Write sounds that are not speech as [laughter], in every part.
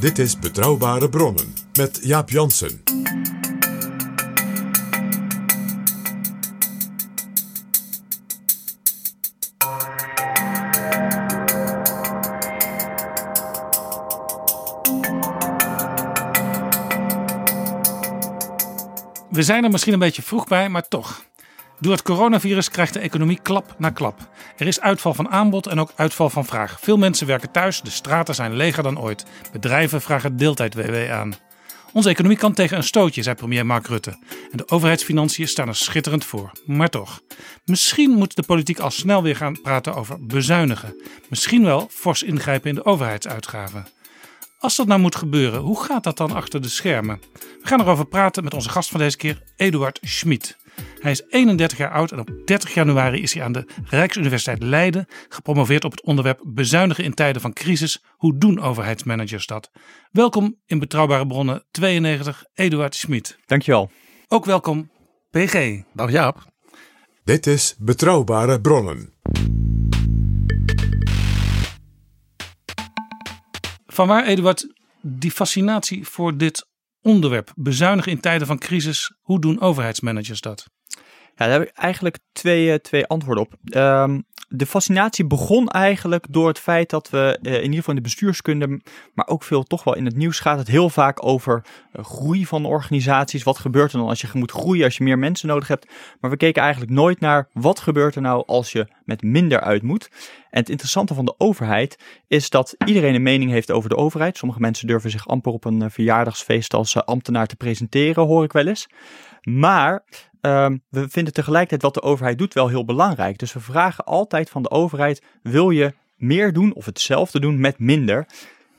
Dit is Betrouwbare Bronnen met Jaap Jansen. We zijn er misschien een beetje vroeg bij, maar toch. Door het coronavirus krijgt de economie klap na klap. Er is uitval van aanbod en ook uitval van vraag. Veel mensen werken thuis, de straten zijn leger dan ooit. Bedrijven vragen deeltijd-WW aan. Onze economie kan tegen een stootje, zei premier Mark Rutte. En de overheidsfinanciën staan er schitterend voor. Maar toch, misschien moet de politiek al snel weer gaan praten over bezuinigen. Misschien wel fors ingrijpen in de overheidsuitgaven. Als dat nou moet gebeuren, hoe gaat dat dan achter de schermen? We gaan erover praten met onze gast van deze keer, Eduard Schmid. Hij is 31 jaar oud en op 30 januari is hij aan de Rijksuniversiteit Leiden gepromoveerd op het onderwerp bezuinigen in tijden van crisis. Hoe doen overheidsmanagers dat? Welkom in Betrouwbare Bronnen 92, Eduard Schmid. Dankjewel. Ook welkom, PG. Dag Jaap. Dit is Betrouwbare Bronnen. Vanwaar, Eduard, die fascinatie voor dit onderwerp? Bezuinigen in tijden van crisis. Hoe doen overheidsmanagers dat? Ja, daar heb ik eigenlijk twee, eh, twee antwoorden op. Ehm, de fascinatie begon eigenlijk door het feit dat we eh, in ieder geval in de bestuurskunde, maar ook veel toch wel in het nieuws gaat het heel vaak over eh, groei van organisaties. Wat gebeurt er dan als je moet groeien, als je meer mensen nodig hebt? Maar we keken eigenlijk nooit naar wat gebeurt er nou als je met minder uit moet. En het interessante van de overheid is dat iedereen een mening heeft over de overheid. Sommige mensen durven zich amper op een eh, verjaardagsfeest als ambtenaar te presenteren, hoor ik wel eens. Maar ehm, we vinden tegelijkertijd wat de overheid doet wel heel belangrijk. Dus we vragen altijd van de overheid: wil je meer doen of hetzelfde doen met minder?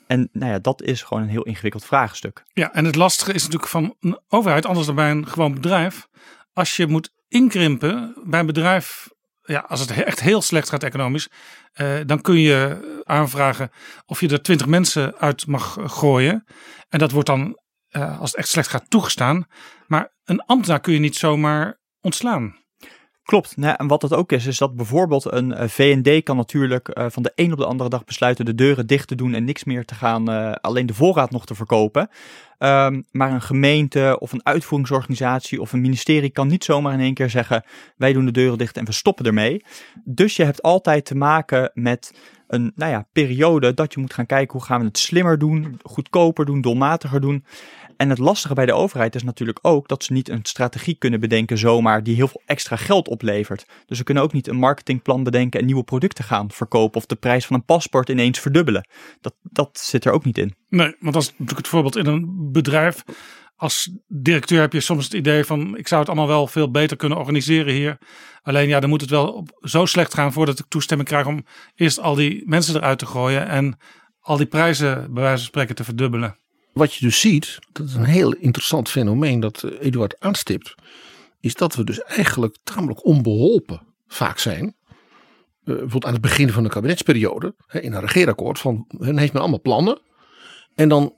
En nou ja, dat is gewoon een heel ingewikkeld vraagstuk. Ja, en het lastige is natuurlijk van een overheid, anders dan bij een gewoon bedrijf. Als je moet inkrimpen bij een bedrijf, ja, als het echt heel slecht gaat economisch, eh, dan kun je aanvragen of je er twintig mensen uit mag gooien. En dat wordt dan, eh, als het echt slecht gaat, toegestaan. Maar een ambtenaar kun je niet zomaar ontslaan. Klopt. Nou, en wat dat ook is, is dat bijvoorbeeld een uh, VND kan natuurlijk uh, van de een op de andere dag besluiten de deuren dicht te doen en niks meer te gaan, uh, alleen de voorraad nog te verkopen. Um, maar een gemeente of een uitvoeringsorganisatie of een ministerie kan niet zomaar in één keer zeggen: wij doen de deuren dicht en we stoppen ermee. Dus je hebt altijd te maken met een nou ja, periode dat je moet gaan kijken hoe gaan we het slimmer doen, goedkoper doen, doelmatiger doen. En het lastige bij de overheid is natuurlijk ook dat ze niet een strategie kunnen bedenken zomaar die heel veel extra geld oplevert. Dus ze kunnen ook niet een marketingplan bedenken en nieuwe producten gaan verkopen of de prijs van een paspoort ineens verdubbelen. Dat, dat zit er ook niet in. Nee, want is natuurlijk het voorbeeld in een bedrijf. als directeur heb je soms het idee van ik zou het allemaal wel veel beter kunnen organiseren hier. Alleen ja, dan moet het wel zo slecht gaan voordat ik toestemming krijg om eerst al die mensen eruit te gooien en al die prijzen bij wijze van spreken te verdubbelen. Wat je dus ziet, dat is een heel interessant fenomeen dat Eduard aanstipt, is dat we dus eigenlijk tamelijk onbeholpen vaak zijn. Uh, bijvoorbeeld aan het begin van de kabinetsperiode, hè, in een regeerakkoord, van men heeft men allemaal plannen. En dan,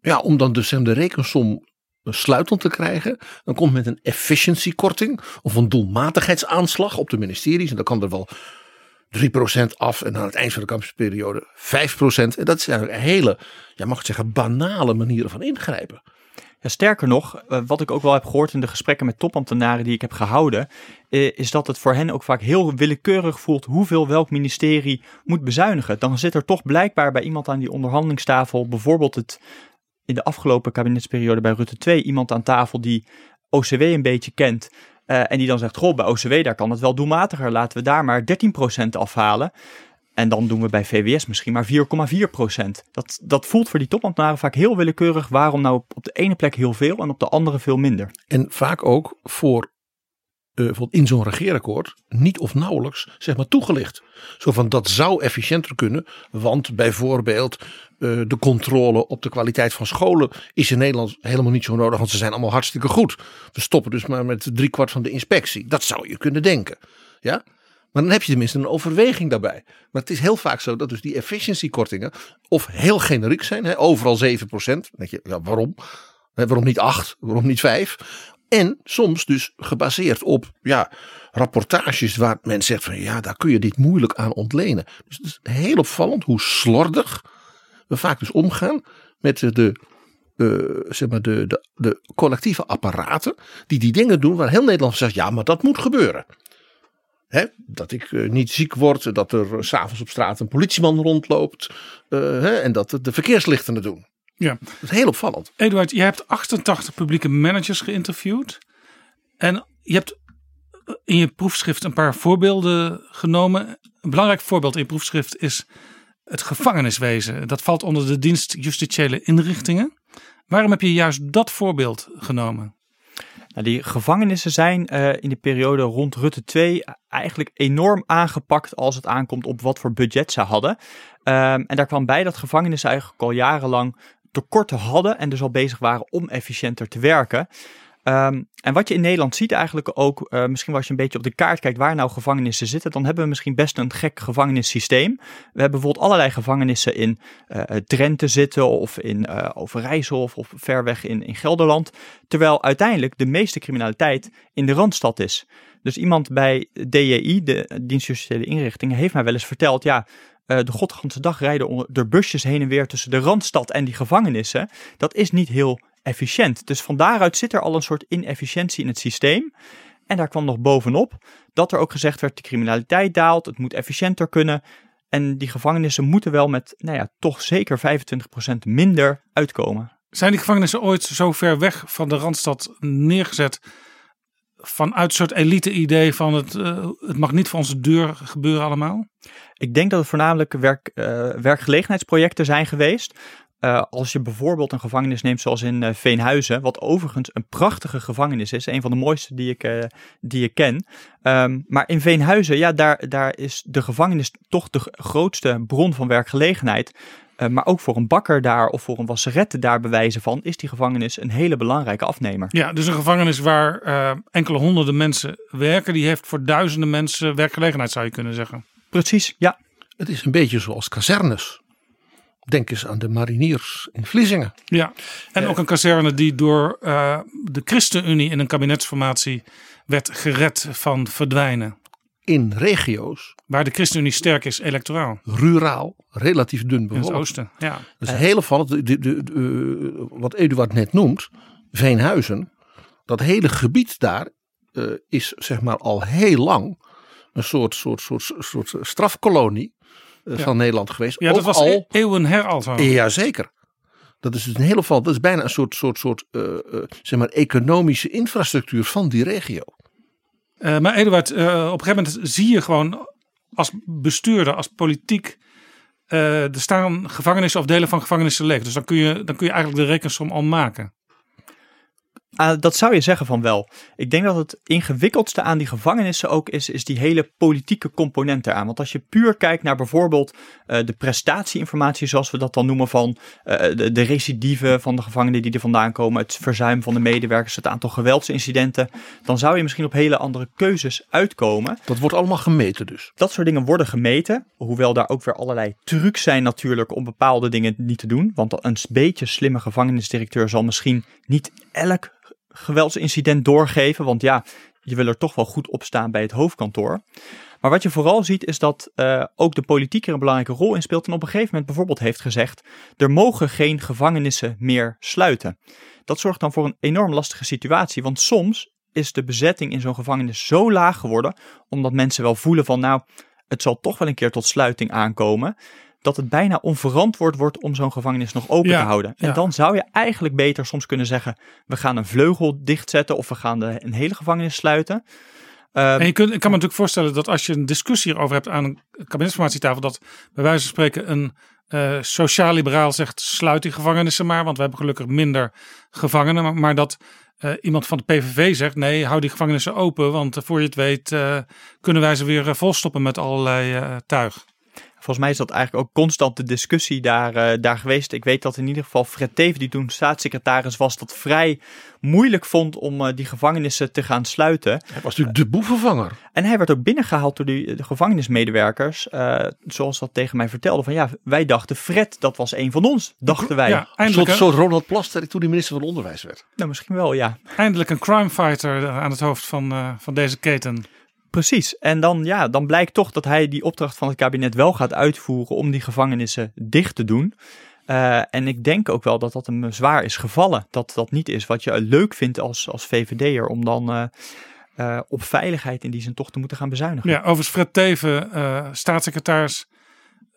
ja, om dan dus hem de rekensom sluitend te krijgen, dan komt met een efficiëntiekorting of een doelmatigheidsaanslag op de ministeries. En dan kan er wel 3% af en aan het eind van de campusperiode 5%. En dat zijn hele, ja, mag ik zeggen, banale manieren van ingrijpen. Ja, sterker nog, eh, wat ik ook wel heb gehoord in de gesprekken met topambtenaren die ik heb gehouden, eh, is dat het voor hen ook vaak heel willekeurig voelt hoeveel welk ministerie moet bezuinigen. Dan zit er toch blijkbaar bij iemand aan die onderhandelingstafel bijvoorbeeld het in de afgelopen kabinetsperiode bij Rutte 2 iemand aan tafel die OCW een beetje kent. Uh, en die dan zegt, goh, bij OCW daar kan het wel doelmatiger. Laten we daar maar 13% afhalen. En dan doen we bij VWS misschien maar 4,4%. Dat, dat voelt voor die topambtenaren vaak heel willekeurig. Waarom nou op, op de ene plek heel veel en op de andere veel minder? En vaak ook voor uh, in zo'n regeerakkoord niet of nauwelijks zeg maar toegelicht. Zo van dat zou efficiënter kunnen, want bijvoorbeeld uh, de controle op de kwaliteit van scholen is in Nederland helemaal niet zo nodig, want ze zijn allemaal hartstikke goed. We stoppen dus maar met driekwart van de inspectie. Dat zou je kunnen denken. Ja? Maar dan heb je tenminste een overweging daarbij. Maar het is heel vaak zo dat dus die efficiëntiekortingen of heel generiek zijn, hè, overal 7%. Dan denk je, waarom? Waarom niet 8? Waarom niet 5? En soms dus gebaseerd op ja, rapportages waar men zegt van ja, daar kun je dit moeilijk aan ontlenen. Dus het is heel opvallend hoe slordig we vaak dus omgaan met de, uh, zeg maar de, de, de collectieve apparaten die die dingen doen waar heel Nederland zegt ja, maar dat moet gebeuren. Hè, dat ik uh, niet ziek word, dat er s'avonds op straat een politieman rondloopt hè, en dat de verkeerslichten het doen. Ja. Dat is heel opvallend. Eduard, je hebt 88 publieke managers geïnterviewd. En je hebt in je proefschrift een paar voorbeelden genomen. Een belangrijk voorbeeld in je proefschrift is het gevangeniswezen. Dat valt onder de dienst justitiële inrichtingen. Waarom heb je juist dat voorbeeld genomen? Nou, die gevangenissen zijn uh, in de periode rond Rutte 2 eigenlijk enorm aangepakt als het aankomt op wat voor budget ze hadden. Um, en daar kwam bij dat gevangenissen eigenlijk al jarenlang tekorten hadden en dus al bezig waren om efficiënter te werken. Um, en wat je in Nederland ziet eigenlijk ook, uh, misschien als je een beetje op de kaart kijkt waar nou gevangenissen zitten, dan hebben we misschien best een gek gevangenissysteem. We hebben bijvoorbeeld allerlei gevangenissen in uh, Drenthe zitten of in uh, Overijssel of, ver weg in, in Gelderland. Terwijl uiteindelijk de meeste criminaliteit in de Randstad is. Dus iemand bij DJI, de Dienst Justitiële Inrichtingen, heeft mij wel eens verteld, ja, de godganse dag rijden er busjes heen en weer tussen de Randstad en die gevangenissen. Dat is niet heel efficiënt. Dus van daaruit zit er al een soort inefficiëntie in het systeem. En daar kwam nog bovenop dat er ook gezegd werd: de criminaliteit daalt, het moet efficiënter kunnen. En die gevangenissen moeten wel met, nou ja, toch zeker 25% minder uitkomen. Zijn die gevangenissen ooit zo ver weg van de randstad neergezet? Vanuit een soort elite-idee van het, uh, het mag niet voor onze deur gebeuren allemaal? Ik denk dat het voornamelijk werk, uh, werkgelegenheidsprojecten zijn geweest. Uh, als je bijvoorbeeld een gevangenis neemt zoals in Veenhuizen, wat overigens een prachtige gevangenis is, een van de mooiste die ik, die ik ken. Um, maar in Veenhuizen, ja, daar, daar is de gevangenis toch de grootste bron van werkgelegenheid. Maar ook voor een bakker daar of voor een wasserette daar bewijzen van, is die gevangenis een hele belangrijke afnemer. Ja, dus een gevangenis waar enkele honderden mensen werken, die heeft voor duizenden mensen werkgelegenheid, zou je kunnen zeggen. Precies, ja. Het is een beetje zoals kazernes. Denk eens aan de mariniers in Vlissingen. Ja, en ook een kazerne die door uh, de ChristenUnie in een kabinetsformatie werd gered van verdwijnen. In regio's. Waar de ChristenUnie sterk is electoraal. Ruraal, relatief dun bevolkt. In het oosten, ja. Dat is heel opvallend. De, de, de, uh, wat Eduard net noemt, Veenhuizen. Dat hele gebied daar uh, is zeg maar al heel lang een soort, soort, soort, soort strafkolonie van ja. Nederland geweest. Ja, dat was al, eeuwen her al zo. Jazeker. Dat is dus een hele val. Dat is bijna een soort, soort, soort uh, zeg maar economische infrastructuur van die regio. Uh, maar Eduard, op een gegeven moment zie je gewoon als bestuurder, als politiek. er staan gevangenissen of delen van gevangenissen leeg. Dus dan kun, je, dan kun je eigenlijk de rekensom al maken. Uh, dat zou je zeggen van wel. Ik denk dat het ingewikkeldste aan die gevangenissen ook is, is die hele politieke component eraan. Want als je puur kijkt naar bijvoorbeeld uh, de prestatieinformatie, zoals we dat dan noemen, van uh, de, de recidive van de gevangenen die er vandaan komen, het verzuim van de medewerkers, het aantal geweldsincidenten, dan zou je misschien op hele andere keuzes uitkomen. Dat wordt allemaal gemeten dus? Dat soort dingen worden gemeten, hoewel daar ook weer allerlei trucs zijn natuurlijk om bepaalde dingen niet te doen. Want een beetje slimme gevangenisdirecteur zal misschien niet elk geweldsincident doorgeven. Want ja, je wil er toch wel goed op staan bij het hoofdkantoor. Maar wat je vooral ziet is dat uh, ook de politiek er een belangrijke rol in speelt. En op een gegeven moment bijvoorbeeld heeft gezegd: er mogen geen gevangenissen meer sluiten. Dat zorgt dan voor een enorm lastige situatie. Want soms is de bezetting in zo'n gevangenis zo laag geworden. Omdat mensen wel voelen van nou, het zal toch wel een keer tot sluiting aankomen dat het bijna onverantwoord wordt om zo'n gevangenis nog open te houden. En dan zou je eigenlijk beter soms kunnen zeggen: we gaan een vleugel dichtzetten of we gaan de, een hele gevangenis sluiten. Uh, en je kunt, ik kan me natuurlijk voorstellen dat als je een discussie hierover hebt aan een kabinetsformatietafel, dat bij wijze van spreken een uh, sociaal-liberaal zegt: sluit die gevangenissen maar, want we hebben gelukkig minder gevangenen. Maar, maar dat uh, iemand van de PVV zegt: nee, hou die gevangenissen open, want voor je het weet kunnen wij ze weer volstoppen met allerlei tuig. Volgens mij is dat eigenlijk ook constant de discussie daar, uh, daar geweest. Ik weet dat in ieder geval Fred Teven, die toen staatssecretaris was, dat vrij moeilijk vond om uh, die gevangenissen te gaan sluiten. Hij was natuurlijk de boevenvanger. En hij werd ook binnengehaald door die, de gevangenismedewerkers, uh, zoals dat tegen mij vertelde. Van ja, wij dachten Fred, dat was een van ons, dachten wij. Ja, eindelijk zo, zo Ronald Plasterk toen hij minister van Onderwijs werd. Nou, misschien wel, ja. Eindelijk een crimefighter aan het hoofd van, van deze keten. Precies. En dan, ja, dan blijkt toch dat hij die opdracht van het kabinet wel gaat uitvoeren om die gevangenissen dicht te doen. Uh, en ik denk ook wel dat dat hem zwaar is gevallen. Dat dat niet is wat je leuk vindt als, als VVD'er om dan uh, uh, op veiligheid in die zin toch te moeten gaan bezuinigen. Ja, overigens Fred Teven, staatssecretaris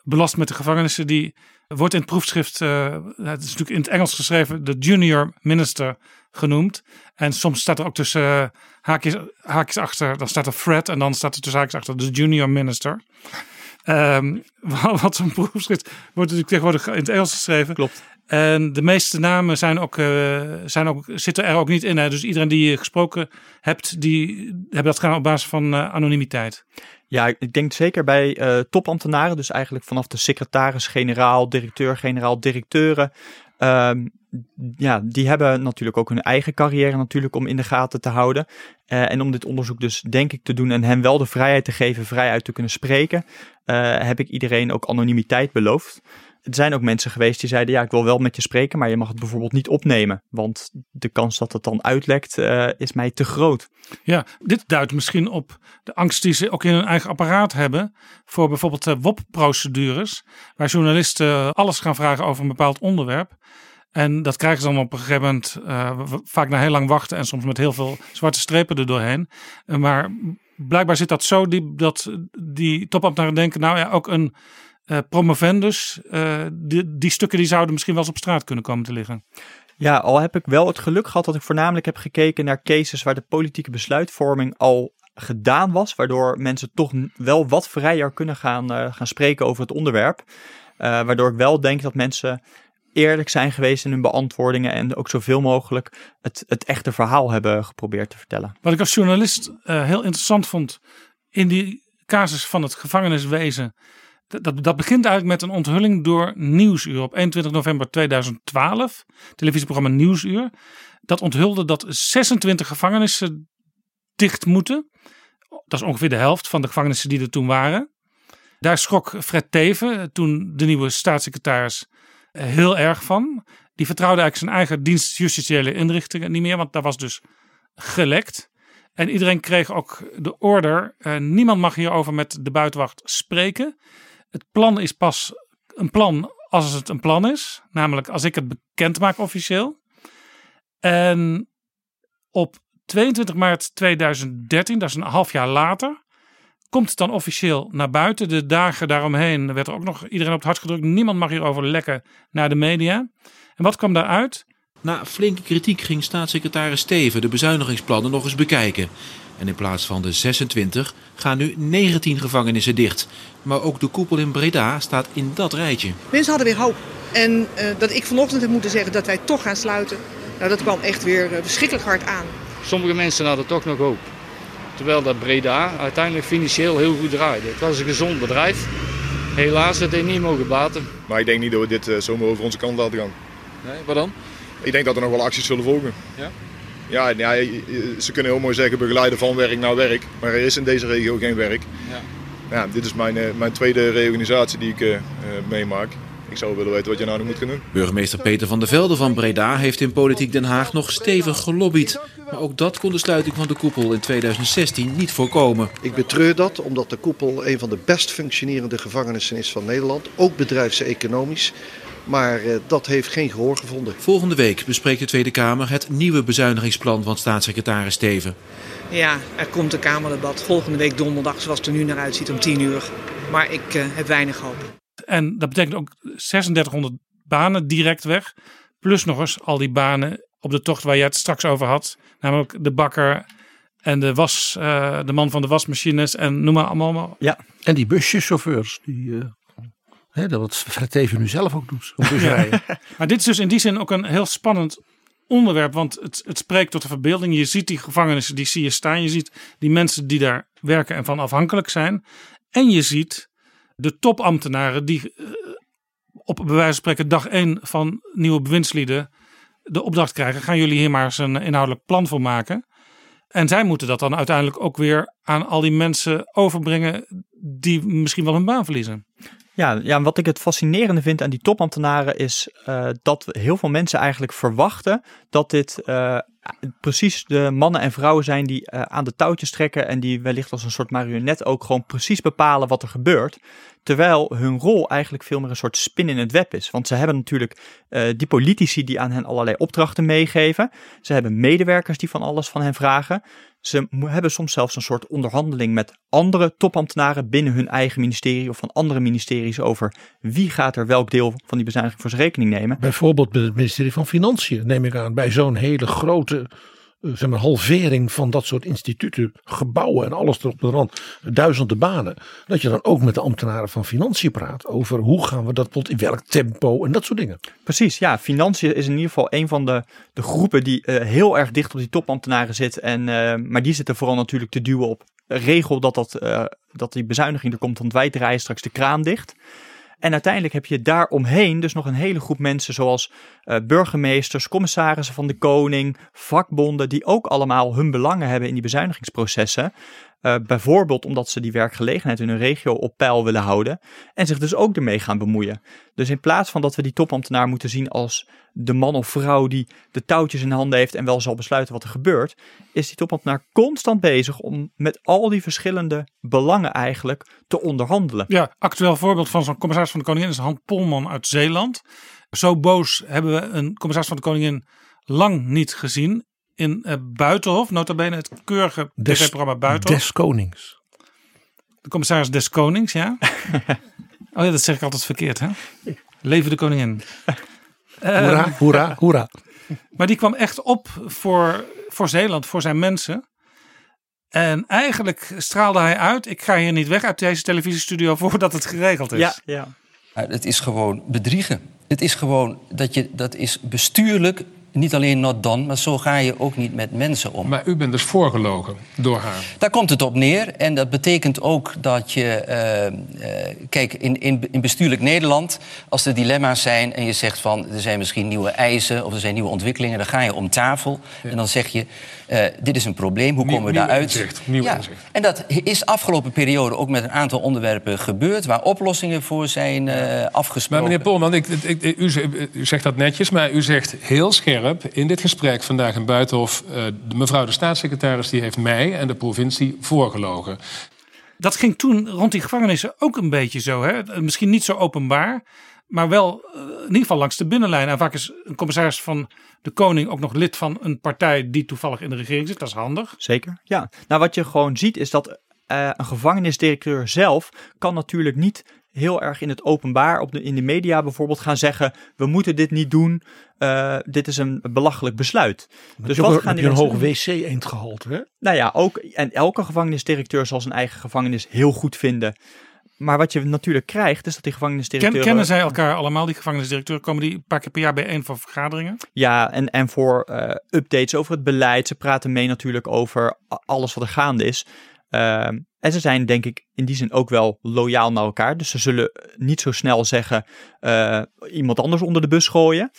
belast met de gevangenissen, die wordt in het proefschrift, het is natuurlijk in het Engels geschreven, de junior minister genoemd. En soms staat er ook tussen uh, haakjes, haakjes achter, dan staat er Fred en dan staat er tussen haakjes achter de junior minister. [laughs] Um, wat zo'n proefschrift wordt natuurlijk tegenwoordig in het Engels geschreven. Klopt. En de meeste namen zijn ook, uh, zijn ook, zitten er ook niet in. Hè? Dus iedereen die je gesproken hebt, die hebben dat gedaan op basis van uh, anonimiteit. Ja, ik denk zeker bij uh, topambtenaren, dus eigenlijk vanaf de secretaris-generaal, directeur-generaal, directeuren. Um, ja, die hebben natuurlijk ook hun eigen carrière natuurlijk om in de gaten te houden. Uh, en om dit onderzoek dus denk ik te doen en hen wel de vrijheid te geven vrij uit te kunnen spreken, uh, heb ik iedereen ook anonimiteit beloofd. Er zijn ook mensen geweest die zeiden: Ja, ik wil wel met je spreken, maar je mag het bijvoorbeeld niet opnemen. Want de kans dat het dan uitlekt uh, is mij te groot. Ja, dit duidt misschien op de angst die ze ook in hun eigen apparaat hebben. Voor bijvoorbeeld WOP-procedures, waar journalisten alles gaan vragen over een bepaald onderwerp. En dat krijgen ze dan op een gegeven moment uh, vaak na heel lang wachten en soms met heel veel zwarte strepen er doorheen. Uh, maar blijkbaar zit dat zo die, dat die topambtenaren denken, nou ja, ook een uh, promovendus, die, die stukken die zouden misschien wel eens op straat kunnen komen te liggen. Ja, al heb ik wel het geluk gehad dat ik voornamelijk heb gekeken naar cases waar de politieke besluitvorming al gedaan was, waardoor mensen toch wel wat vrijer kunnen gaan, gaan spreken over het onderwerp. waardoor ik wel denk dat mensen eerlijk zijn geweest in hun beantwoordingen en ook zoveel mogelijk het, het echte verhaal hebben geprobeerd te vertellen. Wat ik als journalist uh, heel interessant vond in die casus van het gevangeniswezen. Dat, dat begint eigenlijk met een onthulling door Nieuwsuur op 21 november 2012, televisieprogramma Nieuwsuur. Dat onthulde dat 26 gevangenissen dicht moeten. Dat is ongeveer de helft van de gevangenissen die er toen waren. Daar schrok Fred Teven, toen de nieuwe staatssecretaris, heel erg van. Die vertrouwde eigenlijk zijn eigen dienst justitiële inrichtingen niet meer, want daar was dus gelekt. En iedereen kreeg ook de order: uh, niemand mag hierover met de buitenwacht spreken. Het plan is pas een plan als het een plan is, namelijk als ik het bekend maak officieel. En op 22 maart 2013, dat is een half jaar later, Komt het dan officieel naar buiten? De dagen daaromheen werd er ook nog iedereen op het hart gedrukt. Niemand mag hierover lekken naar de media. En wat kwam daaruit? Na flinke kritiek ging staatssecretaris Steven de bezuinigingsplannen nog eens bekijken. En in plaats van de 26 gaan nu 19 gevangenissen dicht. Maar ook de koepel in Breda staat in dat rijtje. Mensen hadden weer hoop. En uh, dat ik vanochtend heb moeten zeggen dat wij toch gaan sluiten. Nou, dat kwam echt weer eh, verschrikkelijk hard aan. Sommige mensen hadden toch nog hoop. Terwijl dat Breda uiteindelijk financieel heel goed draaide. Het was een gezond bedrijf. Helaas, het heeft niet mogen baten. Maar ik denk niet dat we dit uh, zomaar over onze kant laten gaan. Nee, wat dan? Ik denk dat er nog wel acties zullen volgen. Ja? Ja, ja, ze kunnen heel mooi zeggen begeleiden van werk naar werk. Maar er is in deze regio geen werk. Ja. Ja, dit is mijn, mijn tweede reorganisatie die ik uh, meemaak. Ik zou willen weten wat je nou nog moet gaan doen. Burgemeester Peter van der Velde van Breda heeft in Politiek Den Haag nog stevig gelobbyd. Maar ook dat kon de sluiting van de koepel in 2016 niet voorkomen. Ik betreur dat omdat de koepel een van de best functionerende gevangenissen is van Nederland. Ook bedrijfseconomisch. Maar uh, dat heeft geen gehoor gevonden. Volgende week bespreekt de Tweede Kamer het nieuwe bezuinigingsplan van staatssecretaris Steven. Ja, er komt een Kamerdebat volgende week donderdag zoals het er nu naar uitziet om 10 uur. Maar ik uh, heb weinig hoop. En dat betekent ook 3600 banen direct weg. Plus nog eens al die banen op de tocht waar je het straks over had. Namelijk de bakker en de, was, uh, de man van de wasmachines en noem maar allemaal. Ja. En die buschauffeurs. Die, uh, hè, dat wat Fred Even nu zelf ook doet. Op busrijden. [laughs] maar dit is dus in die zin ook een heel spannend onderwerp. Want het, het spreekt tot de verbeelding. Je ziet die gevangenissen, die zie je staan. Je ziet die mensen die daar werken en van afhankelijk zijn. En je ziet de topambtenaren die uh, op bij wijze van spreken dag 1 van nieuwe bewindslieden de opdracht krijgen. Gaan jullie hier maar eens een inhoudelijk plan voor maken. En zij moeten dat dan uiteindelijk ook weer aan al die mensen overbrengen die misschien wel hun baan verliezen. Ja, ja, wat ik het fascinerende vind aan die topambtenaren is uh, dat heel veel mensen eigenlijk verwachten dat dit uh, precies de mannen en vrouwen zijn die uh, aan de touwtjes trekken en die wellicht als een soort marionet ook gewoon precies bepalen wat er gebeurt. Terwijl hun rol eigenlijk veel meer een soort spin in het web is. Want ze hebben natuurlijk uh, die politici die aan hen allerlei opdrachten meegeven. Ze hebben medewerkers die van alles van hen vragen. Ze hebben soms zelfs een soort onderhandeling met andere topambtenaren binnen hun eigen ministerie of van andere ministeries over wie gaat er welk deel van die bezuiniging voor zijn rekening nemen. Bijvoorbeeld bij het ministerie van Financiën neem ik aan, bij zo'n hele grote zeg maar, halvering van dat soort instituten, gebouwen en alles erop de rand, duizenden banen. Dat je dan ook met de ambtenaren van financiën praat over hoe gaan we dat in welk tempo en dat soort dingen. Precies, ja. Financiën is in ieder geval een van de, de groepen die uh, heel erg dicht op die topambtenaren zit. En, uh, maar die zitten vooral natuurlijk te duwen op regel dat, dat, uh, dat die bezuiniging er komt, want wij draaien straks de kraan dicht. En uiteindelijk heb je daaromheen dus nog een hele groep mensen zoals uh, burgemeesters, commissarissen van de koning, vakbonden, die ook allemaal hun belangen hebben in die bezuinigingsprocessen. Uh, bijvoorbeeld omdat ze die werkgelegenheid in hun regio op peil willen houden en zich dus ook ermee gaan bemoeien. Dus in plaats van dat we die topambtenaar moeten zien als de man of vrouw die de touwtjes in handen heeft en wel zal besluiten wat er gebeurt, is die topambtenaar constant bezig om met al die verschillende belangen eigenlijk te onderhandelen. Ja, actueel voorbeeld van zo'n commissaris van de Koningin is Han Polman uit Zeeland. Zo boos hebben we een commissaris van de Koningin lang niet gezien in uh, Buitenhof, nota bene het keurige tv-programma Buitenhof. Des Konings. De commissaris des Konings, ja. [laughs] oh ja, dat zeg ik altijd verkeerd, hè? Leven de koningin. [laughs] Hoera, uh, hoera, hoera. Maar die kwam echt op voor, voor Zeeland, voor zijn mensen. En eigenlijk straalde hij uit, ik ga hier niet weg uit deze televisiestudio [laughs] voordat het geregeld is. Ja, ja. Het is gewoon bedriegen. Het is gewoon dat je, dat is bestuurlijk niet alleen not done, maar zo ga je ook niet met mensen om. Maar u bent dus voorgelogen door haar. Daar komt het op neer. En dat betekent ook dat je... Uh, uh, kijk, in, in, in bestuurlijk Nederland, als er dilemma's zijn... en je zegt van, er zijn misschien nieuwe eisen... of er zijn nieuwe ontwikkelingen, dan ga je om tafel... Ja. en dan zeg je, uh, dit is een probleem, hoe komen we daaruit? Inzicht, nieuw ja. inzicht. En dat is afgelopen periode ook met een aantal onderwerpen gebeurd... waar oplossingen voor zijn afgesproken. Maar meneer Polman, ik, ik, ik, u, u zegt dat netjes, maar u zegt heel scherp in dit gesprek vandaag in Buitenhof... Uh, de mevrouw de staatssecretaris die heeft mij en de provincie voorgelogen. Dat ging toen rond die gevangenissen ook een beetje zo. Hè? Misschien niet zo openbaar, maar wel uh, in ieder geval langs de binnenlijn. En vaak is een commissaris van de koning ook nog lid van een partij die toevallig in de regering zit. Dat is handig. Zeker, ja. Nou, wat je gewoon ziet is dat uh, een gevangenisdirecteur zelf kan natuurlijk niet heel erg in het openbaar, op de, in de media bijvoorbeeld, gaan zeggen: we moeten dit niet doen. Uh, dit is een belachelijk besluit. Maar dus wat gaan die een hoog wc-eendgehalte, hè? Nou ja, ook. En elke gevangenisdirecteur zal zijn eigen gevangenis heel goed vinden. Maar wat je natuurlijk krijgt, is dat die Ken, gevangenisdirecteuren... kennen zij elkaar allemaal, die gevangenisdirecteuren? Komen die een paar keer per jaar bijeen voor vergaderingen? Ja, en, en voor eh, updates over het beleid. Ze praten mee natuurlijk over alles wat er gaande is. Ehm, en ze zijn denk ik in die zin ook wel loyaal naar elkaar. Dus ze zullen niet zo snel zeggen eh, iemand anders onder de bus gooien.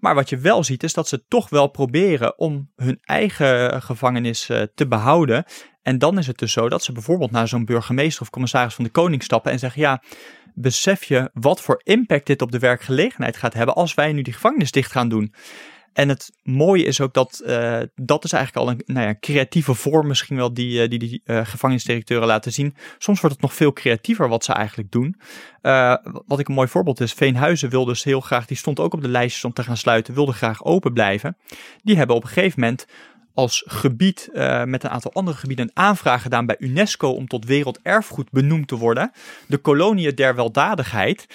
Maar wat je wel ziet is dat ze toch wel proberen om hun eigen gevangenis eh, te behouden. En dan is het dus zo dat ze bijvoorbeeld naar zo'n burgemeester of commissaris van de koning stappen en zeggen ja, besef je wat voor impact dit op de werkgelegenheid gaat hebben als wij nu die gevangenis dicht gaan doen. En het mooie is ook dat eh, dat is eigenlijk al een nou ja, creatieve vorm misschien wel die eh, die, die eh, gevangenisdirecteuren laten zien. Soms wordt het nog veel creatiever wat ze eigenlijk doen. Wat ik een mooi voorbeeld is, Veenhuizen wilde dus heel graag, die stond ook op de lijstjes om te gaan sluiten, wilde graag open blijven. Die hebben op een gegeven moment als gebied met een aantal andere gebieden een aanvraag gedaan bij UNESCO om tot werelderfgoed benoemd te worden. De koloniën der weldadigheid.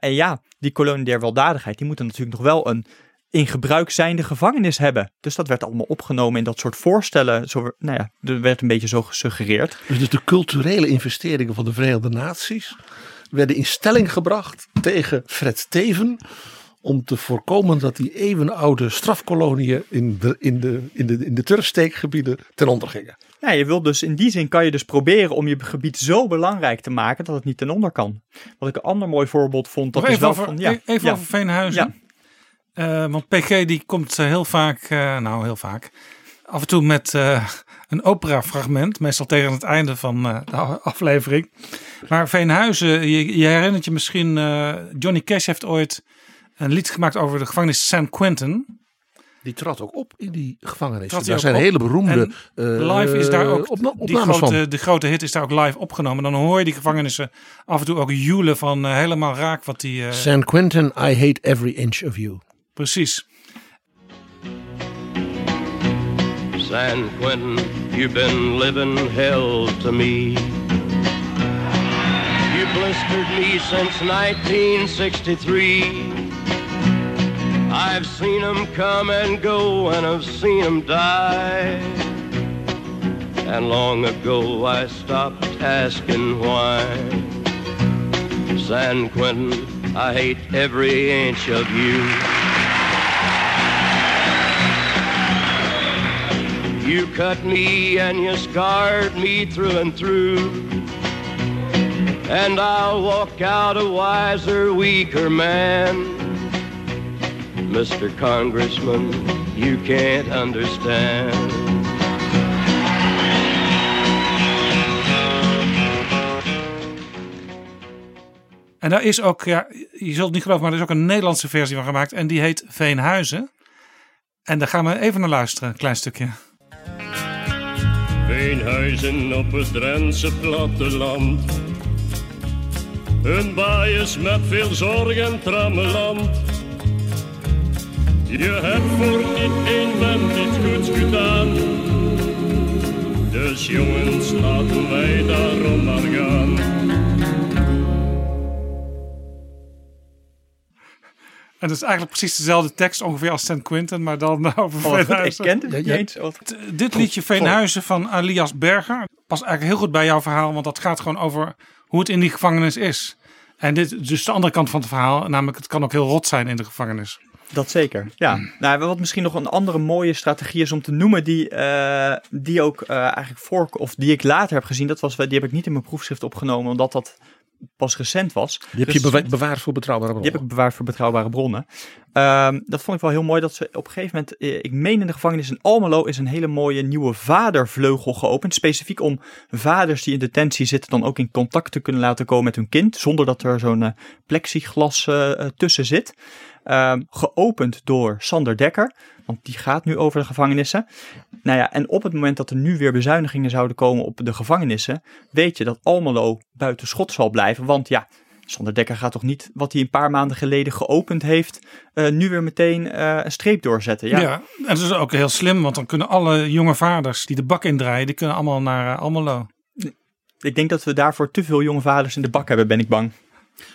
En ja, die kolonie der weldadigheid, die moeten natuurlijk nog wel een in gebruik zijnde gevangenis hebben. Dus dat werd allemaal opgenomen in dat soort voorstellen. Zo, nou ja, er werd een beetje zo gesuggereerd. Dus, dus de culturele investeringen van de Verenigde Naties werden in stelling gebracht tegen Fred Teven. Om te voorkomen dat die eeuwenoude strafkoloniën in de, in de, in de, in de turfsteekgebieden ten onder gingen. Ja, je wilt dus in die zin kan je dus proberen om je gebied zo belangrijk te maken dat het niet ten onder kan. Wat ik een ander mooi voorbeeld vond, dat Nog is even wel over, van, ja, even ja. over Veenhuizen. Eh, want PG die komt eh, heel vaak, eh, nou heel vaak, af en toe met eh, een operafragment. Meestal tegen het einde van de aflevering. Maar Veenhuizen, je, je herinnert je misschien, Johnny Cash heeft ooit een lied gemaakt over de gevangenis San Quentin. Die trad ook op in die gevangenis. Trad Daar zijn op. hele beroemde En live is daar ook, opna- die, opnames grote, van. de grote hit is daar ook live opgenomen. Dan hoor je die gevangenissen af en toe ook joelen van helemaal raak wat die... San Quentin, I hate every inch of you. Precies. San Quentin, you've been living hell to me. You blistered me since 1963. I've seen 'em come and go, and I've seen 'em die. And long ago I stopped asking why. San Quentin, I hate every inch of you. You cut me and you scarred me through and through. And I'll walk out a wiser, weaker man. Mr. Congressman, you can't understand. En daar is ook, ja, je zult het niet geloven, maar er is ook een Nederlandse versie van gemaakt. En die heet Veenhuizen. En daar gaan we even naar luisteren, een klein stukje. Veenhuizen op het Drentse platteland. Een baaiers met veel zorg en trammeland. Je hebt voor niet één vent iets goeds gedaan. Dus jongens, laten wij daarom maar gaan. En dat is eigenlijk precies dezelfde tekst ongeveer als St. Quentin, maar dan [laughs] over Oh, goed, ik Veenhuizen. kende het niet eens. T- Dit liedje Veenhuizen van Alias Berger past eigenlijk heel goed bij jouw verhaal, want dat gaat gewoon over hoe het in die gevangenis is. En dit is dus de andere kant van het verhaal, namelijk het kan ook heel rot zijn in de gevangenis. Dat zeker, ja. Nou, wat misschien nog een andere mooie strategie is om te noemen, die, eh, die ook eh, eigenlijk voor, of die ik later heb gezien, dat was, die heb ik niet in mijn proefschrift opgenomen, omdat dat pas recent was. Die heb je Dus- bewa- bewaard voor betrouwbare bronnen. Die heb ik bewaard voor betrouwbare bronnen. Dat vond ik wel heel mooi dat ze op een gegeven moment, eh, ik meen in de gevangenis in Almelo, is een hele mooie nieuwe vadervleugel geopend. Specifiek om vaders die in detentie zitten dan ook in contact te kunnen laten komen met hun kind. Zonder dat er zo'n eh, plexiglas eh, tussen zit. Ehm, geopend door Sander Dekker. Want die gaat nu over de gevangenissen. Nou ja, en op het moment dat er nu weer bezuinigingen zouden komen op de gevangenissen, weet je dat Almelo buiten schot zal blijven. Want ja, Sander Dekker gaat toch niet wat hij een paar maanden geleden geopend heeft, eh, nu weer meteen eh, een streep doorzetten. Ja, Ja. en dat is ook heel slim, want dan kunnen alle jonge vaders die de bak indraaien, die kunnen allemaal naar eh, Almelo. Ik denk dat we daarvoor te veel jonge vaders in de bak hebben, ben ik bang.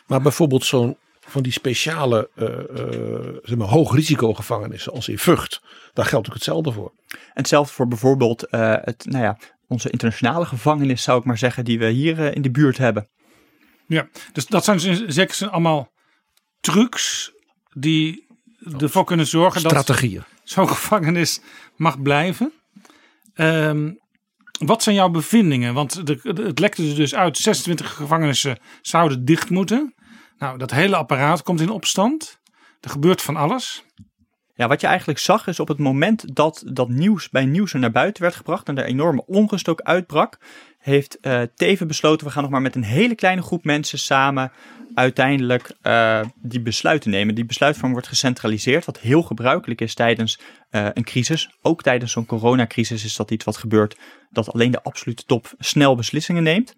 Maar bijvoorbeeld zo'n van die speciale uh, uh, zeg maar, hoogrisicogevangenissen als in Vught, daar geldt ook hetzelfde voor. En hetzelfde voor bijvoorbeeld uh, het, nou ja, onze internationale gevangenis, zou ik maar zeggen, die we hier uh, in de buurt hebben. Ja, dus dat zijn dus zeker zijn allemaal trucs die ervoor kunnen zorgen Strategieën. dat zo'n [laughs] gevangenis mag blijven. Ehm, wat zijn jouw bevindingen? Want de, het lekte er dus uit, 26 gevangenissen zouden dicht moeten. Nou, dat hele apparaat komt in opstand. Er gebeurt van alles. Ja, wat je eigenlijk zag is op het moment dat dat nieuws bij nieuws naar buiten werd gebracht en er enorme onrust ook uitbrak, heeft eh Teven besloten we gaan nog maar met een hele kleine groep mensen samen uiteindelijk eh, die besluiten nemen. Die besluitvorming wordt gecentraliseerd, wat heel gebruikelijk is tijdens eh, een crisis. Ook tijdens zo'n coronacrisis is dat iets wat gebeurt, dat alleen de absolute top snel beslissingen neemt.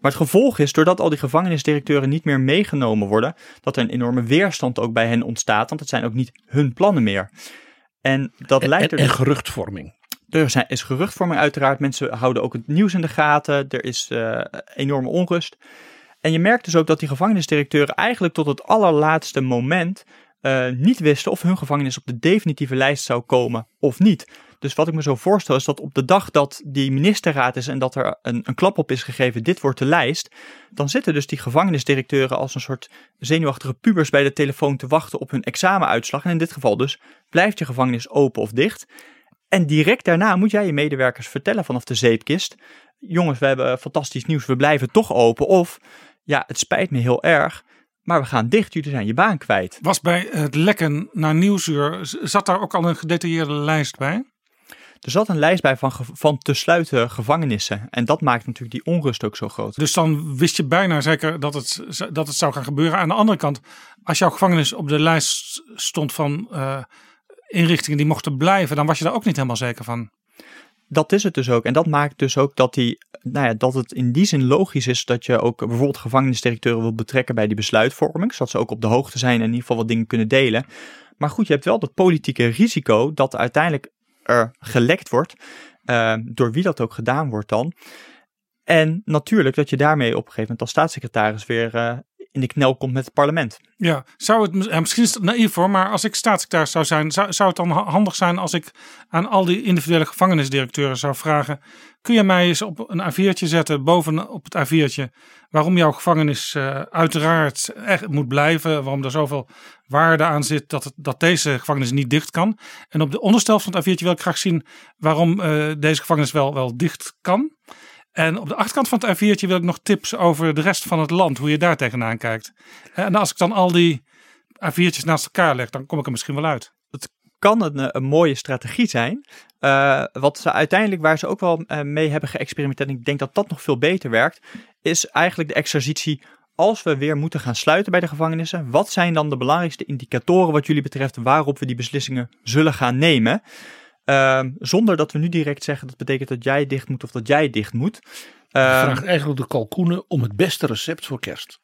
Maar het gevolg is, doordat al die gevangenisdirecteuren niet meer meegenomen worden, dat er een enorme weerstand ook bij hen ontstaat, want het zijn ook niet hun plannen meer. En dat En, leidt er en dus- geruchtvorming. er zijn, is geruchtvorming uiteraard. Mensen houden ook het nieuws in de gaten. Er is eh, enorme onrust. En je merkt dus ook dat die gevangenisdirecteuren eigenlijk tot het allerlaatste moment eh, niet wisten of hun gevangenis op de definitieve lijst zou komen of niet. Dus wat ik me zo voorstel is dat op de dag dat die ministerraad is en dat er een, een klap op is gegeven, dit wordt de lijst, dan zitten dus die gevangenisdirecteuren als een soort zenuwachtige pubers bij de telefoon te wachten op hun examenuitslag. En in dit geval dus, blijft je gevangenis open of dicht? En direct daarna moet jij je medewerkers vertellen vanaf de zeepkist: jongens, we hebben fantastisch nieuws, we blijven toch open. Of ja, het spijt me heel erg, maar we gaan dicht, jullie zijn je baan kwijt. Was bij het lekken naar Nieuwsuur, zat daar ook al een gedetailleerde lijst bij? Er zat een lijst bij van, van te sluiten gevangenissen. En dat maakt natuurlijk die onrust ook zo groot. Dus dan wist je bijna zeker dat het, dat het zou gaan gebeuren. Aan de andere kant, als jouw gevangenis op de lijst stond van eh, inrichtingen die mochten blijven, dan was je daar ook niet helemaal zeker van. Dat is het dus ook. En dat maakt dus ook dat, die, nou ja, dat het in die zin logisch is dat je ook bijvoorbeeld gevangenisdirecteuren wil betrekken bij die besluitvorming. Zodat ze ook op de hoogte zijn en in ieder geval wat dingen kunnen delen. Maar goed, je hebt wel dat politieke risico dat uiteindelijk er gelekt wordt. eh, door wie dat ook gedaan wordt dan. En natuurlijk dat je daarmee op een gegeven moment als staatssecretaris weer eh, in de knel komt met het parlement. Ja, zou het, misschien is het naïef hoor, maar als ik staatssecretaris zou zijn, zou, het dan ha- handig zijn als ik aan al die individuele gevangenisdirecteuren zou vragen: kun je mij eens op een A4'tje zetten, boven op het A4'tje, waarom jouw gevangenis eh, uiteraard echt moet blijven, waarom er zoveel waarde aan zit dat, dat deze gevangenis niet dicht kan. En op de onderstel van het A4'tje wil ik graag zien waarom eh, deze gevangenis wel, wel dicht kan. En op de achterkant van het A4'tje wil ik nog tips over de rest van het land, hoe je daar tegenaan kijkt. En als ik dan al die A4'tjes naast elkaar leg, dan kom ik er misschien wel uit. kan een, eh, een mooie strategie zijn. Eh, wat ze uiteindelijk, waar ze ook wel eh, mee hebben geëxperimenteerd, en ik denk dat dat nog veel beter werkt, is eigenlijk de exercitie. Als we weer moeten gaan sluiten bij de gevangenissen, wat zijn dan de belangrijkste indicatoren wat jullie betreft waarop we die beslissingen zullen gaan nemen? Ehm, zonder dat we nu direct zeggen dat betekent dat jij dicht moet of dat jij dicht moet. Je Ehm, vraagt eigenlijk de kalkoenen om het beste recept voor kerst.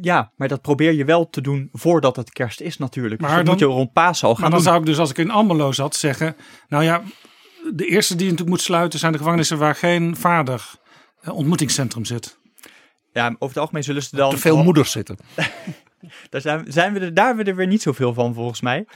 ja, maar dat probeer je wel te doen voordat het kerst is natuurlijk. Maar dus dat dan- moet je rond Pasen al gaan Maar dan doen. zou ik dus, als ik in Almelo zat, zeggen... Nou ja, de eerste die je natuurlijk moet sluiten zijn de gevangenissen waar geen vader eh, ontmoetingscentrum zit. Ja, over het algemeen zullen ze dan... Te veel moeders zitten. [laughs] Daar zijn, zijn we er, daar hebben we er weer niet zoveel van, volgens mij.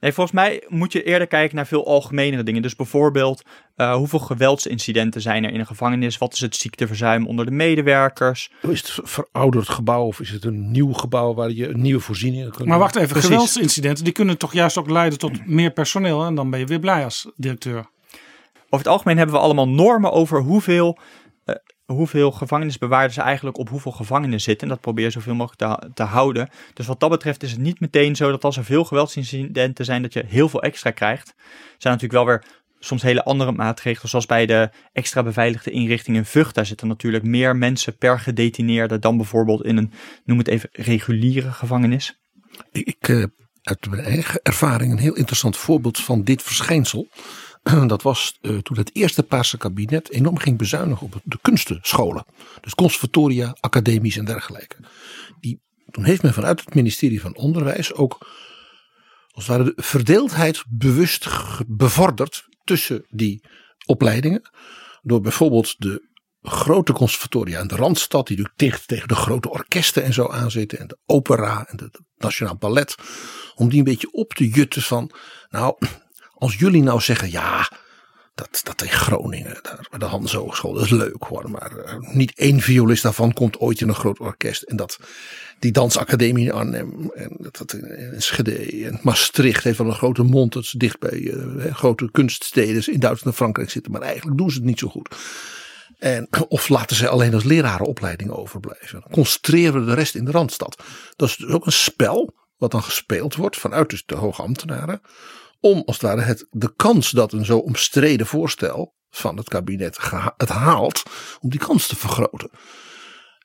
Nee, volgens mij moet je eerder kijken naar veel algemenere dingen. Dus bijvoorbeeld, eh, hoeveel geweldsincidenten zijn er in een gevangenis? Wat is het ziekteverzuim onder de medewerkers? Is het een verouderd gebouw of is het een nieuw gebouw waar je nieuwe voorzieningen kunt Maar wacht even, Precies. geweldsincidenten die kunnen toch juist ook leiden tot meer personeel. En dan ben je weer blij als directeur. Over het algemeen hebben we allemaal normen over hoeveel, hoeveel gevangenisbewaarders eigenlijk op hoeveel gevangenen zitten. En dat probeer zoveel mogelijk te, te houden. Dus wat dat betreft is het niet meteen zo dat als er veel geweldsincidenten zijn, dat je heel veel extra krijgt. Er zijn natuurlijk wel weer soms hele andere maatregelen, zoals bij de extra beveiligde inrichting in Vught. Daar zitten natuurlijk meer mensen per gedetineerde dan bijvoorbeeld in een, noem het even, reguliere gevangenis. Ik, ik eh, uit mijn eigen ervaring een heel interessant voorbeeld van dit verschijnsel. [clears throat] Dat was eh, toen het eerste Paarse kabinet enorm ging bezuinigen op de kunstenscholen. Dus conservatoria, academies en dergelijke. Die, toen heeft men vanuit het ministerie van Onderwijs ook als het ware de verdeeldheid bewust bevorderd tussen die opleidingen. Door bijvoorbeeld de grote conservatoria in de Randstad, die natuurlijk dicht tegen de grote orkesten en zo aanzitten. En de opera en het Nationaal Ballet. Om die een beetje op te jutten van, nou, als jullie nou zeggen, ja, dat, dat in Groningen, de Hans Hogeschool, dat is leuk hoor. Maar eh, niet één violist daarvan komt ooit in een groot orkest. En dat die dansacademie in Arnhem en dat, in Schede en Maastricht heeft wel een grote mond. Dat ze dicht bij eh, grote kunststeden in Duitsland en Frankrijk zitten. Maar eigenlijk doen ze het niet zo goed. En, of laten ze alleen als lerarenopleiding overblijven. Concentreren we de rest in de Randstad. Dat is dus ook een spel wat dan gespeeld wordt vanuit dus de hoge ambtenaren. Om als het ware de kans dat een zo omstreden voorstel van het kabinet het haalt. Om die kans te vergroten.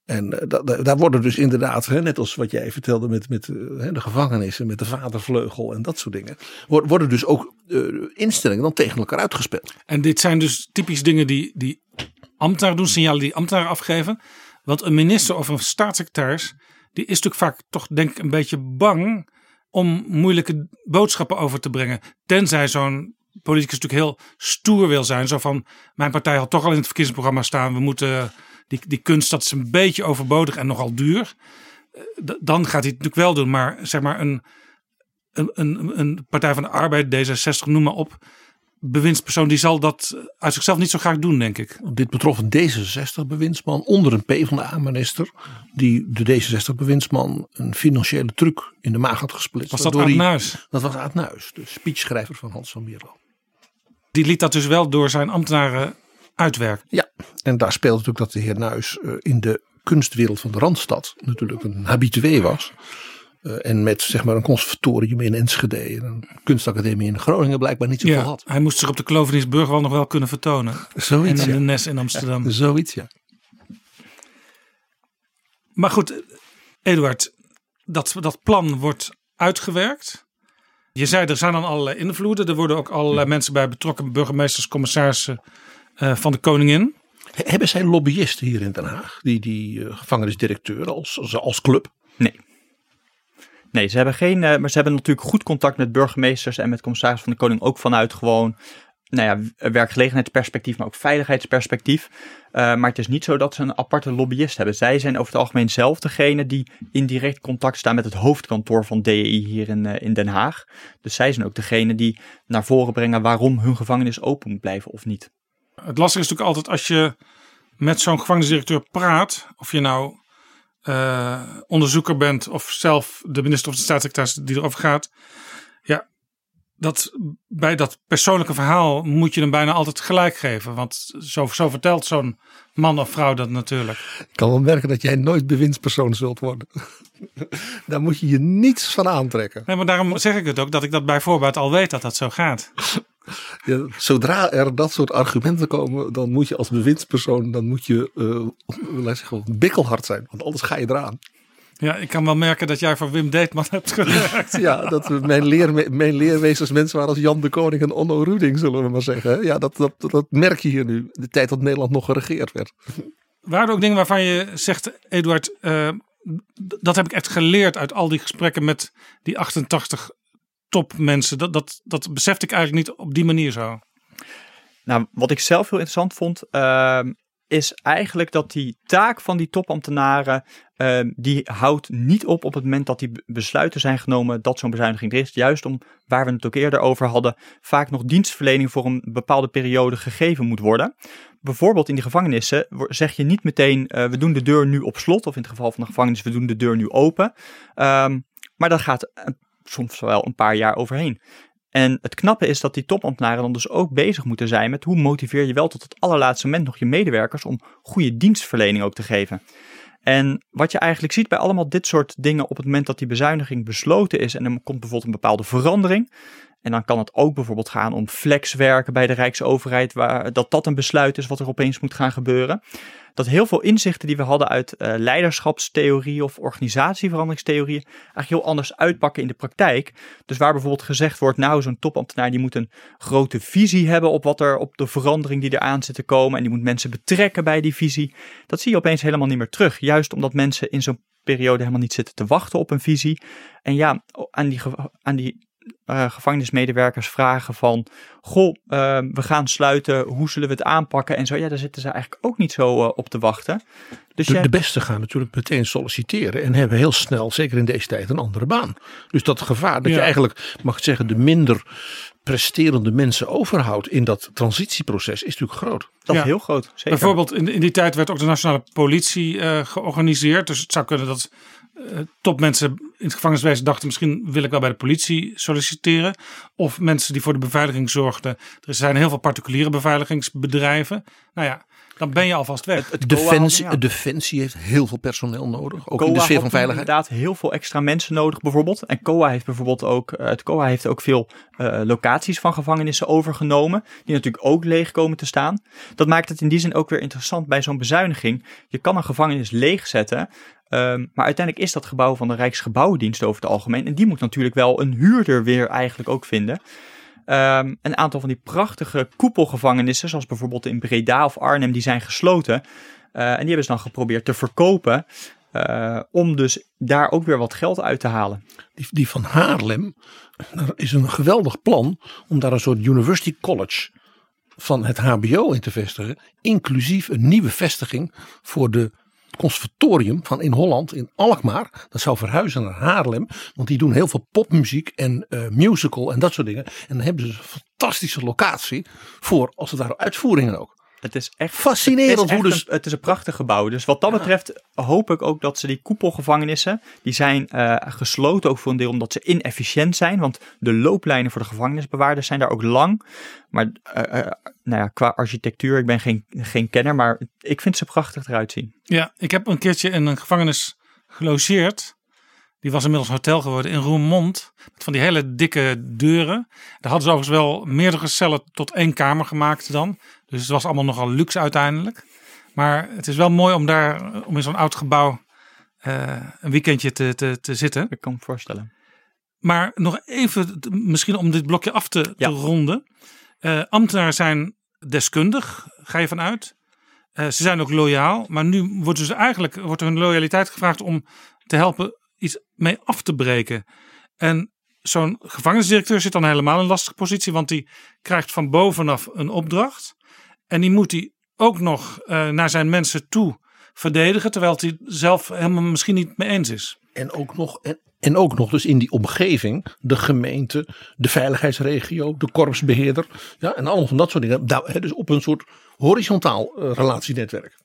En eh, da- da- daar worden dus inderdaad, net als wat jij vertelde met, met eh, de gevangenissen, met de vadervleugel en dat soort dingen. wor- Worden dus ook eh, instellingen dan tegen elkaar uitgespeeld. En dit zijn dus typisch dingen die, die ambtenaren doen, signalen die ambtenaren afgeven. Want een minister of een staatssecretaris, die is natuurlijk vaak toch denk ik een beetje bang om moeilijke boodschappen over te brengen. Tenzij zo'n politicus natuurlijk heel stoer wil zijn. Zo van, mijn partij had toch al in het verkiezingsprogramma staan. We moeten, die, die kunst dat is een beetje overbodig en nogal duur. Eh, Dan gaat hij het natuurlijk wel doen. Maar zeg maar een, een, een, een Partij van de Arbeid, D66, noem maar op. Bewindspersoon die zal dat uit zichzelf niet zo graag doen, denk ik. Dit betrof een D66-bewindsman onder een PvdA-minister. Die de D66-bewindsman een financiële truc in de maag had gesplitst. Was dat Aad Nuis? Dat was Aad Nuis, de speechschrijver van Hans van Mierlo. Die liet dat dus wel door zijn ambtenaren uitwerken. Ja, en daar speelde natuurlijk dat de heer Nuis eh, in de kunstwereld van de Randstad natuurlijk een habitué was. Eh, en met zeg maar een conservatorium in Enschede en een kunstacademie in Groningen blijkbaar niet zoveel Ja, had. hij moest zich op de Klovenisbrug wel nog wel kunnen vertonen. Zoiets, en in ja. de Nes in Amsterdam. Zoiets, ja. Maar goed, Eduard, dat, dat plan wordt uitgewerkt. Je zei, er zijn dan allerlei invloeden. Er worden ook allerlei mensen bij betrokken, burgemeesters, commissarissen eh, van de koningin. He- Hebben zij lobbyisten hier in Den Haag? Die, die eh, gevangenisdirecteur als, als, als club? Nee. Nee, ze hebben geen, eh, maar ze hebben natuurlijk goed contact met burgemeesters en met commissaris van de Koning ook vanuit gewoon, nou ja, werkgelegenheidsperspectief, maar ook veiligheidsperspectief. Eh, maar het is niet zo dat ze een aparte lobbyist hebben. Zij zijn over het algemeen zelf degene die in direct contact staan met het hoofdkantoor van DEI hier in, eh, in Den Haag. Dus zij zijn ook degene die naar voren brengen waarom hun gevangenis open moet blijven of niet. Het lastige is natuurlijk altijd als je met zo'n gevangenisdirecteur praat, of je nou eh, onderzoeker bent of zelf de minister of de staatssecretaris die erover gaat. Ja, dat, bij dat persoonlijke verhaal moet je hem bijna altijd gelijk geven. Want zo, zo vertelt zo'n man of vrouw dat natuurlijk. Ik kan wel merken dat jij nooit bewindspersoon zult worden. [laughs] Daar moet je je niets van aantrekken. Nee, maar daarom zeg ik het ook dat ik dat bij voorbaat al weet dat dat zo gaat. Ja, zodra er dat soort argumenten komen, dan moet je als bewindspersoon, dan moet je, eh laat zeggen, bikkelhard zijn. Want anders ga je eraan. Ja, ik kan wel merken dat jij voor Wim Deetman hebt gewerkt. Ja, dat mijn, leer, mijn leermeesters mensen waren als Jan de Koning en Onno Ruding, zullen we maar zeggen. Ja, dat, dat, dat merk je hier nu. De tijd dat Nederland nog geregeerd werd. Waren er ook dingen waarvan je zegt, Eduard, eh, dat heb ik echt geleerd uit al die gesprekken met die 88 topmensen. Dat, dat, dat besefte ik eigenlijk niet op die manier zo. Nou, wat ik zelf heel interessant vond, ehm, is eigenlijk dat die taak van die topambtenaren, ehm, die houdt niet op op het moment dat die be- besluiten zijn genomen dat zo'n bezuiniging er is. Juist om, waar we het ook eerder over hadden, vaak nog dienstverlening voor een bepaalde periode gegeven moet worden. Bijvoorbeeld in die gevangenissen zeg je niet meteen, eh, we doen de deur nu op slot, of in het geval van de gevangenis, we doen de deur nu open. Ehm, maar dat gaat soms wel een paar jaar overheen. En het knappe is dat die topambtenaren dan dus ook bezig moeten zijn met hoe motiveer je wel tot het allerlaatste moment nog je medewerkers om goede dienstverlening ook te geven. En wat je eigenlijk ziet bij allemaal dit soort dingen op het moment dat die bezuiniging besloten is en er komt bijvoorbeeld een bepaalde verandering. En dan kan het ook bijvoorbeeld gaan om flexwerken bij de Rijksoverheid, waar, dat dat een besluit is wat er opeens moet gaan gebeuren. Dat heel veel inzichten die we hadden uit eh, leiderschapstheorieën of organisatieveranderingstheorieën eigenlijk heel anders uitpakken in de praktijk. Dus waar bijvoorbeeld gezegd wordt, nou zo'n topambtenaar die moet een grote visie hebben op wat er op de verandering die eraan zit te komen en die moet mensen betrekken bij die visie. Dat zie je opeens helemaal niet meer terug. Juist omdat mensen in zo'n periode helemaal niet zitten te wachten op een visie. En ja, aan die, aan die uh, gevangenismedewerkers vragen van... Goh, uh, we gaan sluiten, hoe zullen we het aanpakken en zo. Ja, daar zitten ze eigenlijk ook niet zo uh, op te wachten. Dus de, jij... de beste gaan natuurlijk meteen solliciteren en hebben heel snel, zeker in deze tijd, een andere baan. Dus dat gevaar dat ja. je eigenlijk, mag ik zeggen, de minder presterende mensen overhoudt in dat transitieproces is natuurlijk groot. Dat is heel groot. Zeker. Bijvoorbeeld in, in die tijd werd ook de nationale politie uh, georganiseerd. Dus het zou kunnen dat topmensen in het gevangeniswezen dachten misschien wil ik wel bij de politie solliciteren. Of mensen die voor de beveiliging zorgden. Er zijn heel veel particuliere beveiligingsbedrijven. Nou ja, dan ben je alvast weg. Het, het Defensie, ja. Defensie heeft heel veel personeel nodig. Ook COA in de sfeer van veiligheid. inderdaad heel veel extra mensen nodig bijvoorbeeld. En COA heeft bijvoorbeeld ook, het COA heeft ook veel uh, locaties van gevangenissen overgenomen. Die natuurlijk ook leeg komen te staan. Dat maakt het in die zin ook weer interessant bij zo'n bezuiniging. Je kan een gevangenis leegzetten. Um, maar uiteindelijk is dat gebouw van de Rijksgebouwendienst over het algemeen. En die moet natuurlijk wel een huurder weer eigenlijk ook vinden. Um, een aantal van die prachtige koepelgevangenissen, zoals bijvoorbeeld in Breda of Arnhem, die zijn gesloten. Uh, en die hebben ze dan geprobeerd te verkopen. Uh, om dus daar ook weer wat geld uit te halen. Die, die van Haarlem, is een geweldig plan om daar een soort University College van het HBO in te vestigen. Inclusief een nieuwe vestiging voor de conservatorium van in Holland, in Alkmaar. Dat zou verhuizen naar Haarlem. Want die doen heel veel popmuziek en uh, musical en dat soort dingen. En dan hebben ze een fantastische locatie voor als het daar uitvoeringen ook. Het is echt fascinerend. Het is, hoe dus... een, het is een prachtig gebouw. Dus wat dat ja. betreft hoop ik ook dat ze die koepelgevangenissen, die zijn uh, gesloten ook voor een deel omdat ze inefficiënt zijn. Want de looplijnen voor de gevangenisbewaarders zijn daar ook lang. Maar uh, uh, nou ja, qua architectuur, ik ben geen, geen kenner, maar ik vind ze prachtig eruit zien. Ja, ik heb een keertje in een gevangenis gelogeerd. Die was inmiddels hotel geworden in Roermond. Met van die hele dikke deuren. Daar hadden ze overigens wel meerdere cellen tot één kamer gemaakt dan. Dus het was allemaal nogal luxe uiteindelijk. Maar het is wel mooi om daar, om in zo'n oud gebouw uh, een weekendje te, te, te zitten. Ik kan me voorstellen. Maar nog even, misschien om dit blokje af te, ja. te ronden. Uh, ambtenaren zijn deskundig, ga je vanuit. Uh, ze zijn ook loyaal. Maar nu wordt dus eigenlijk wordt hun loyaliteit gevraagd om te helpen iets mee af te breken. En zo'n gevangenisdirecteur zit dan helemaal in een lastige positie, want die krijgt van bovenaf een opdracht. En die moet hij ook nog uh, naar zijn mensen toe verdedigen, terwijl hij zelf helemaal misschien niet mee eens is. En ook nog, en, en ook nog dus in die omgeving, de gemeente, de veiligheidsregio, de korpsbeheerder. Ja, en allemaal van dat soort dingen. Daar, dus op een soort horizontaal uh, relatienetwerk.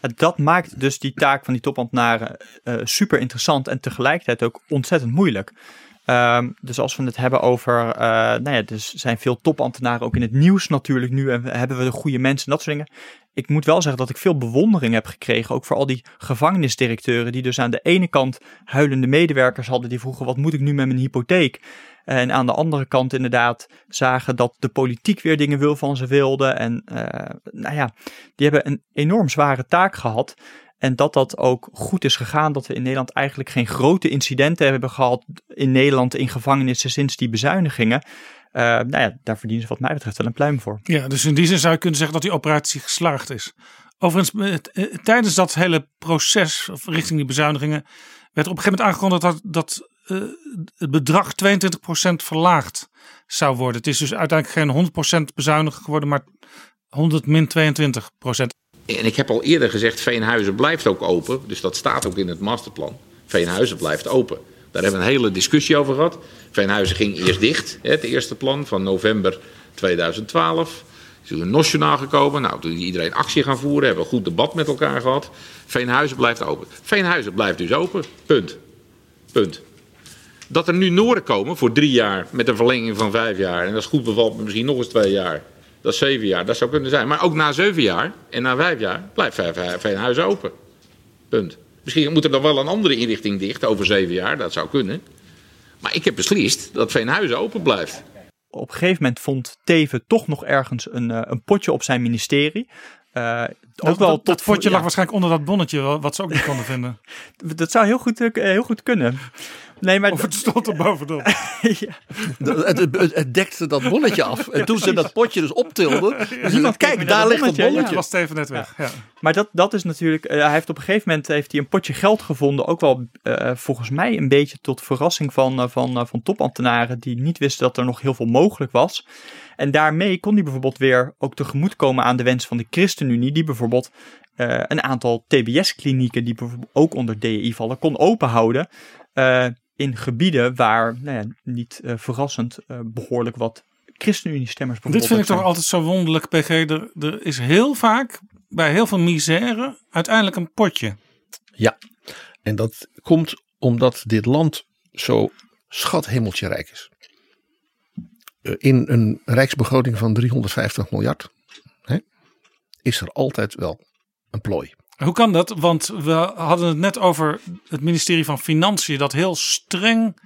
Dat maakt dus die taak van die topambtenaren uh, super interessant en tegelijkertijd ook ontzettend moeilijk. Um, dus als we het hebben over, uh, nou ja, er zijn veel topambtenaren ook in het nieuws natuurlijk nu en hebben we de goede mensen en dat soort dingen. Ik moet wel zeggen dat ik veel bewondering heb gekregen, ook voor al die gevangenisdirecteuren die dus aan de ene kant huilende medewerkers hadden die vroegen wat moet ik nu met mijn hypotheek? En aan de andere kant inderdaad zagen dat de politiek weer dingen wil van ze wilde. En uh, nou ja, die hebben een enorm zware taak gehad. En dat dat ook goed is gegaan. Dat we in Nederland eigenlijk geen grote incidenten hebben gehad in Nederland in gevangenissen sinds die bezuinigingen. Uh, nou ja, daar verdienen ze wat mij betreft wel een pluim voor. Ja, dus in die zin zou je kunnen zeggen dat die operatie geslaagd is. Overigens, tijdens dat hele proces richting die bezuinigingen werd op een gegeven moment aangekondigd dat, dat het bedrag 22% verlaagd zou worden. Het is dus uiteindelijk geen 100% bezuinigd geworden, maar 100 min 22%. En ik heb al eerder gezegd, Veenhuizen blijft ook open. Dus dat staat ook in het masterplan. Veenhuizen blijft open. Daar hebben we een hele discussie over gehad. Veenhuizen ging eerst dicht, het eerste plan van november 2012. Is een nationaal gekomen. Nou, toen iedereen actie gaan voeren, hebben we een goed debat met elkaar gehad. Veenhuizen blijft open. Veenhuizen blijft dus open. Punt. Punt. Dat er nu Noorden komen voor drie jaar met een verlenging van vijf jaar. En dat is goed bevalt misschien nog eens twee jaar. Dat zeven jaar, dat zou kunnen zijn. Maar ook na zeven jaar en na vijf jaar blijft Veenhuizen open. Punt. Misschien moet er dan wel een andere inrichting dicht over zeven jaar, dat zou kunnen. Maar ik heb beslist dat Veenhuizen open blijft. Op een gegeven moment vond Teven toch nog ergens een, een potje op zijn ministerie. Eh, ook Dat, wel dat, tot dat potje ja, lag waarschijnlijk onder dat bonnetje, wa- wat ze ook niet konden vinden. [laughs] Dat zou heel goed, eh, heel goed kunnen. Nee, maar Of het stond er bovenop. [laughs] De- Het, het, het dekte dat bonnetje af. [laughs] En toen ze dat potje dus optilden. Dus Niemand kijk, daar ligt het bonnetje, ja. was Steven net weg. Ja. Maar dat, dat is natuurlijk. eh, hij heeft op een gegeven moment heeft hij een potje geld gevonden. Ook wel eh, volgens mij een beetje tot verrassing van, van, van topambtenaren. die niet wisten dat er nog heel veel mogelijk was. En daarmee kon hij bijvoorbeeld weer ook tegemoetkomen aan de wens van de ChristenUnie. die bijvoorbeeld eh, een aantal TBS-klinieken. die bijvoorbeeld ook onder DEI vallen, kon openhouden. eh, in gebieden waar, nou ja, niet eh, verrassend, eh, behoorlijk wat ChristenUnie-stemmers Dit bijvoorbeeld vind ik toch altijd zo wonderlijk, PG. Er, er is heel vaak, bij heel veel misère, uiteindelijk een potje. Ja, en dat komt omdat dit land zo schathemeltje rijk is. Eh, In een rijksbegroting van 350 miljard hè, is er altijd wel een plooi. Hoe kan dat? Want we hadden het net over het ministerie van Financiën dat heel streng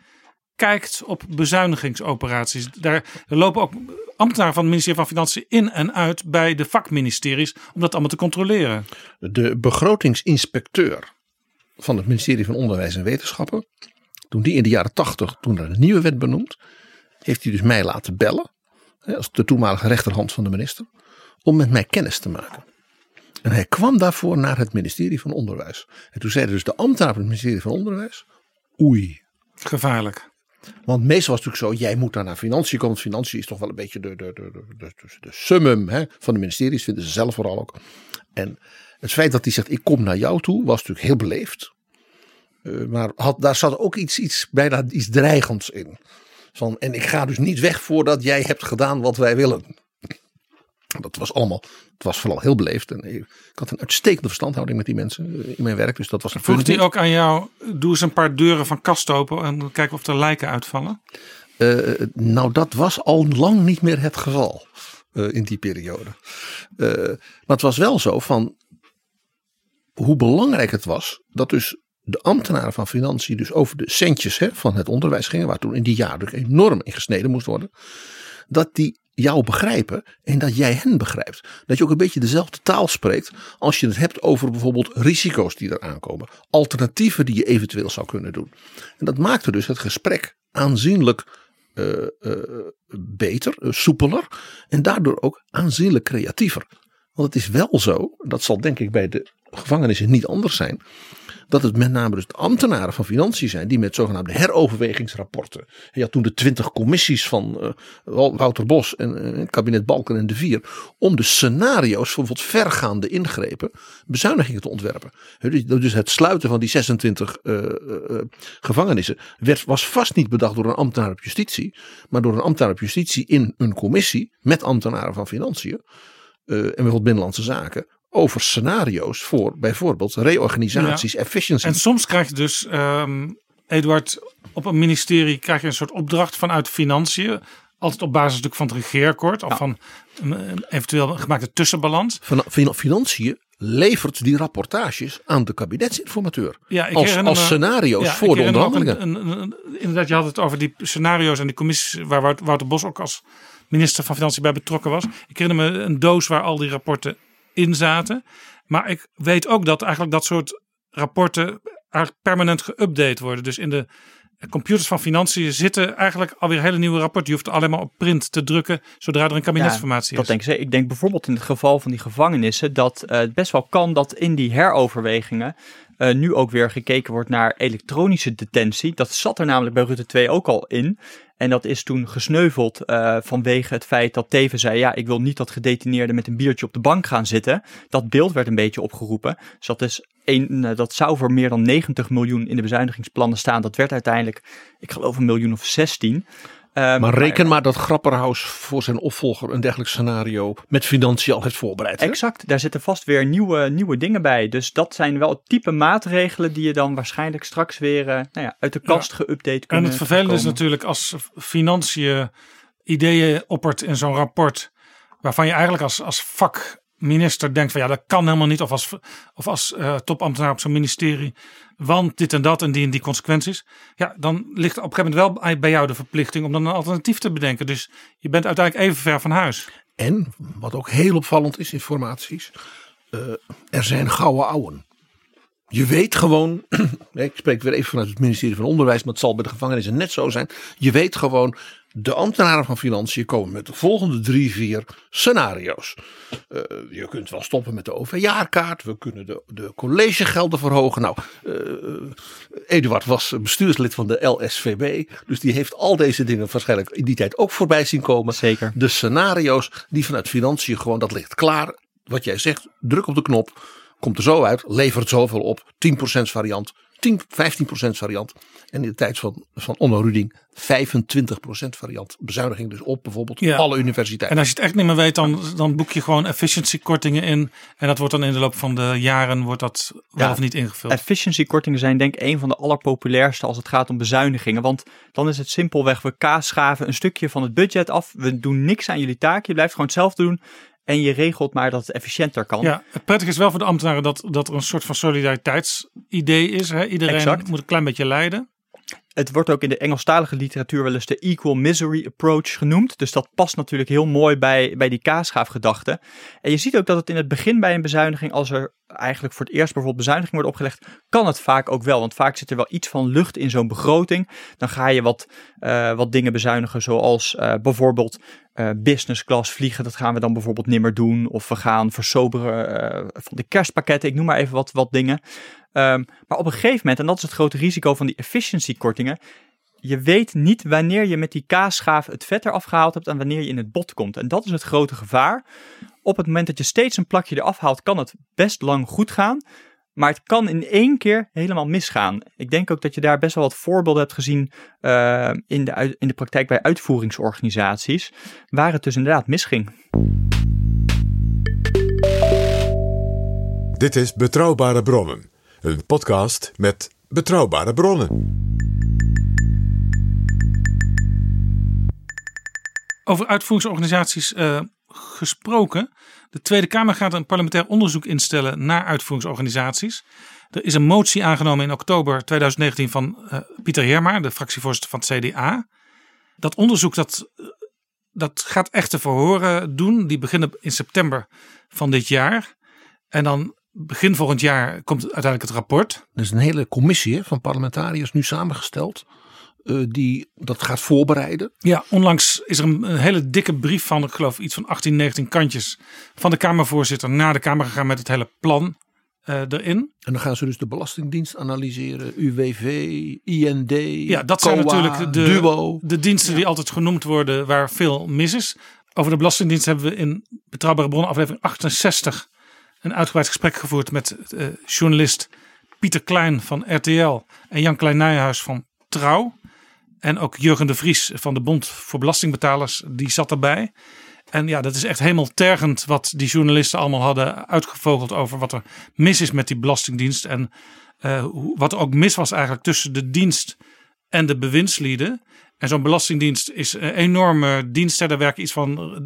kijkt op bezuinigingsoperaties. Daar lopen ook ambtenaren van het ministerie van Financiën in en uit bij de vakministeries om dat allemaal te controleren. De begrotingsinspecteur van het ministerie van Onderwijs en Wetenschappen, toen die in de jaren 80, toen er een nieuwe werd benoemd, heeft hij dus mij laten bellen, als de toenmalige rechterhand van de minister, om met mij kennis te maken. En hij kwam daarvoor naar het ministerie van Onderwijs. En toen zeiden dus de ambtenaren van het ministerie van Onderwijs, oei. Gevaarlijk. Want meestal was het natuurlijk zo, jij moet daar naar financiën komen. Financiën is toch wel een beetje de, de, de, de, de, de, de summum hè, van de ministeries, vinden ze zelf vooral ook. En het feit dat hij zegt, ik kom naar jou toe, was natuurlijk heel beleefd. Eh, maar had, daar zat ook iets, iets, bijna iets dreigends in. Van, en ik ga dus niet weg voordat jij hebt gedaan wat wij willen. Dat was allemaal, het was vooral heel beleefd. En ik had een uitstekende verstandhouding met die mensen eh, in mijn werk. Dus dat was een Vroeg hij ook aan jou, doe eens een paar deuren van kast open en kijken of er lijken uitvallen? Eh, nou, dat was al lang niet meer het geval eh, in die periode. Maar het was wel zo van hoe belangrijk het was dat dus de ambtenaren van financiën dus over de centjes hè, van het onderwijs gingen, waar toen in die jaren ook enorm in gesneden moest worden, dat die jou begrijpen en dat jij hen begrijpt. Dat je ook een beetje dezelfde taal spreekt als je het hebt over bijvoorbeeld risico's die er aankomen, alternatieven die je eventueel zou kunnen doen. En dat maakte dus het gesprek aanzienlijk eh, eh, beter, eh, soepeler en daardoor ook aanzienlijk creatiever. Want het is wel zo, dat zal denk ik bij de gevangenissen niet anders zijn, dat het met name dus de ambtenaren van financiën zijn die met zogenaamde heroverwegingsrapporten. Je had toen de twintig commissies van eh, Wouter Bos en eh, kabinet Balken en de Vier om de scenario's voor bijvoorbeeld vergaande ingrepen, bezuinigingen te ontwerpen. Dus- Dus het sluiten van die 26 eh, gevangenissen werd, was vast niet bedacht door een ambtenaar op justitie, maar door een ambtenaar op justitie in een commissie met ambtenaren van financiën en bijvoorbeeld binnenlandse zaken over scenario's voor bijvoorbeeld reorganisaties, Ja. efficiency. En soms krijg je dus, ehm, Eduard, op een ministerie krijg je een soort opdracht vanuit financiën. Altijd op basis natuurlijk van het regeerakkoord of van een, een eventueel gemaakte tussenbalans. Van, van financiën levert die rapportages aan de kabinetsinformateur. Ja, ik als, als scenario's ja, ik voor de onderhandelingen. een- een- een- inderdaad, je had het over die scenario's en die commissies waar Wout- Wouter Bos ook als minister van Financiën bij betrokken was. Ik herinner me een doos waar al die rapporten in zaten. Maar ik weet ook dat eigenlijk dat soort rapporten eigenlijk permanent geüpdate worden. Dus in de computers van Financiën zitten eigenlijk alweer hele nieuwe rapporten. Je hoeft alleen maar op print te drukken zodra er een kabinetsformatie dat is. denk ik. Ik denk bijvoorbeeld in het geval van die gevangenissen dat eh, het best wel kan dat in die heroverwegingen eh, nu ook weer gekeken wordt naar elektronische detentie. Dat zat er namelijk bij Rutte 2 ook al in. En dat is toen gesneuveld eh, vanwege het feit dat Teven zei: Ja, ik wil niet dat gedetineerden met een biertje op de bank gaan zitten. Dat beeld werd een beetje opgeroepen. Dus dat, is een, eh, dat zou voor meer dan 90 miljoen in de bezuinigingsplannen staan. Dat werd uiteindelijk, ik geloof, een miljoen of 16. Ehm, Maar reken maar dat Grapperhaus voor zijn opvolger een dergelijk scenario met financiën al heeft voorbereid. hè? Exact, daar zitten vast weer nieuwe, nieuwe dingen bij. Dus dat zijn wel type maatregelen die je dan waarschijnlijk straks weer eh, nou ja, uit de kast geüpdate En kunnen het vervelende is natuurlijk als financiën ideeën oppert in zo'n rapport. waarvan je eigenlijk als, als vakminister denkt: van ja, dat kan helemaal niet. Of als, of als eh, topambtenaar op zo'n ministerie. Want dit en dat en die en die consequenties. Ja, dan ligt op een gegeven moment wel bij jou de verplichting om dan een alternatief te bedenken. Dus je bent uiteindelijk even ver van huis. En, wat ook heel opvallend is, informaties, uh, er zijn gouden ouwen. Je weet gewoon, [clears throat] ik spreek weer even vanuit het ministerie van Onderwijs, maar het zal bij de gevangenissen net zo zijn. Je weet gewoon, de ambtenaren van Financiën komen met de volgende drie, vier scenario's. Uh, je kunt wel stoppen met de OV-jaarkaart. We kunnen de, de collegegelden verhogen. Nou, uh, Eduard was bestuurslid van de LSVB. Dus die heeft al deze dingen waarschijnlijk in die tijd ook voorbij zien komen. Zeker. De scenario's die vanuit Financiën gewoon, dat ligt klaar. Wat jij zegt, druk op de knop. Komt er zo uit, levert zoveel op. 10% variant, 10, 15% variant. En in de tijd van, van Onno Ruding 25% variant. Bezuiniging dus op bijvoorbeeld Ja. alle universiteiten. En als je het echt niet meer weet, dan, dan boek je gewoon efficiency kortingen in. En dat wordt dan in de loop van de jaren wordt dat wel of niet ingevuld. Efficiency kortingen zijn denk ik een van de allerpopulairste als het gaat om bezuinigingen. Want dan is het simpelweg, we kaasschaven een stukje van het budget af. We doen niks aan jullie taak. Je blijft gewoon hetzelfde doen. En je regelt maar dat het efficiënter kan. Ja, het prettige is wel voor de ambtenaren dat, dat er een soort van solidariteitsidee is. Hè? Iedereen Exact. moet een klein beetje leiden. Het wordt ook in de Engelstalige literatuur wel eens de equal misery approach genoemd. Dus dat past natuurlijk heel mooi bij, bij die kaasschaafgedachte. En je ziet ook dat het in het begin bij een bezuiniging, als er eigenlijk voor het eerst bijvoorbeeld bezuiniging wordt opgelegd, kan het vaak ook wel. Want vaak zit er wel iets van lucht in zo'n begroting. Dan ga je wat, eh, wat dingen bezuinigen, zoals eh, bijvoorbeeld eh, business class vliegen. Dat gaan we dan bijvoorbeeld nimmer doen. Of we gaan versoberen van de kerstpakketten. Ik noem maar even wat, wat dingen. Ehm, maar op een gegeven moment, en dat is het grote risico van die efficiency kortingen, je weet niet wanneer je met die kaasschaaf het vet eraf gehaald hebt en wanneer je in het bot komt. En dat is het grote gevaar. Op het moment dat je steeds een plakje eraf haalt, kan het best lang goed gaan. Maar het kan in één keer helemaal misgaan. Ik denk ook dat je daar best wel wat voorbeelden hebt gezien eh, in, de, in de praktijk bij uitvoeringsorganisaties. Waar het dus inderdaad misging. Dit is Betrouwbare Bronnen, een podcast met betrouwbare bronnen. Over uitvoeringsorganisaties eh, gesproken. De Tweede Kamer gaat een parlementair onderzoek instellen naar uitvoeringsorganisaties. Er is een motie aangenomen in oktober 2019 van eh, Pieter Herma, de fractievoorzitter van het CDA. Dat onderzoek dat, eh, dat gaat echte verhoren doen. Die beginnen in september van dit jaar. En dan begin volgend jaar komt uiteindelijk het rapport. Er is een hele commissie van parlementariërs nu samengesteld. Eh, die dat gaat voorbereiden. Ja, onlangs is er een, een hele dikke brief van, ik geloof iets van 18, 19 kantjes, van de Kamervoorzitter naar de Kamer gegaan met het hele plan eh, erin. En dan gaan ze dus de Belastingdienst analyseren, UWV, IND, Ja, dat zijn natuurlijk de, Duo. de diensten die altijd genoemd worden waar veel mis is. Over de Belastingdienst hebben we in Betrouwbare Bronnen aflevering 68 een uitgebreid gesprek gevoerd met eh, journalist Pieter Klein van RTL en Jan Klein Nijhuis van Trouw. En ook Jurgen de Vries van de Bond voor Belastingbetalers, die zat erbij. En ja, dat is echt hemeltergend wat die journalisten allemaal hadden uitgevogeld over wat er mis is met die Belastingdienst. En eh, wat er ook mis was eigenlijk tussen de dienst en de bewindslieden. En zo'n belastingdienst is een enorme dienst. Daar werken iets van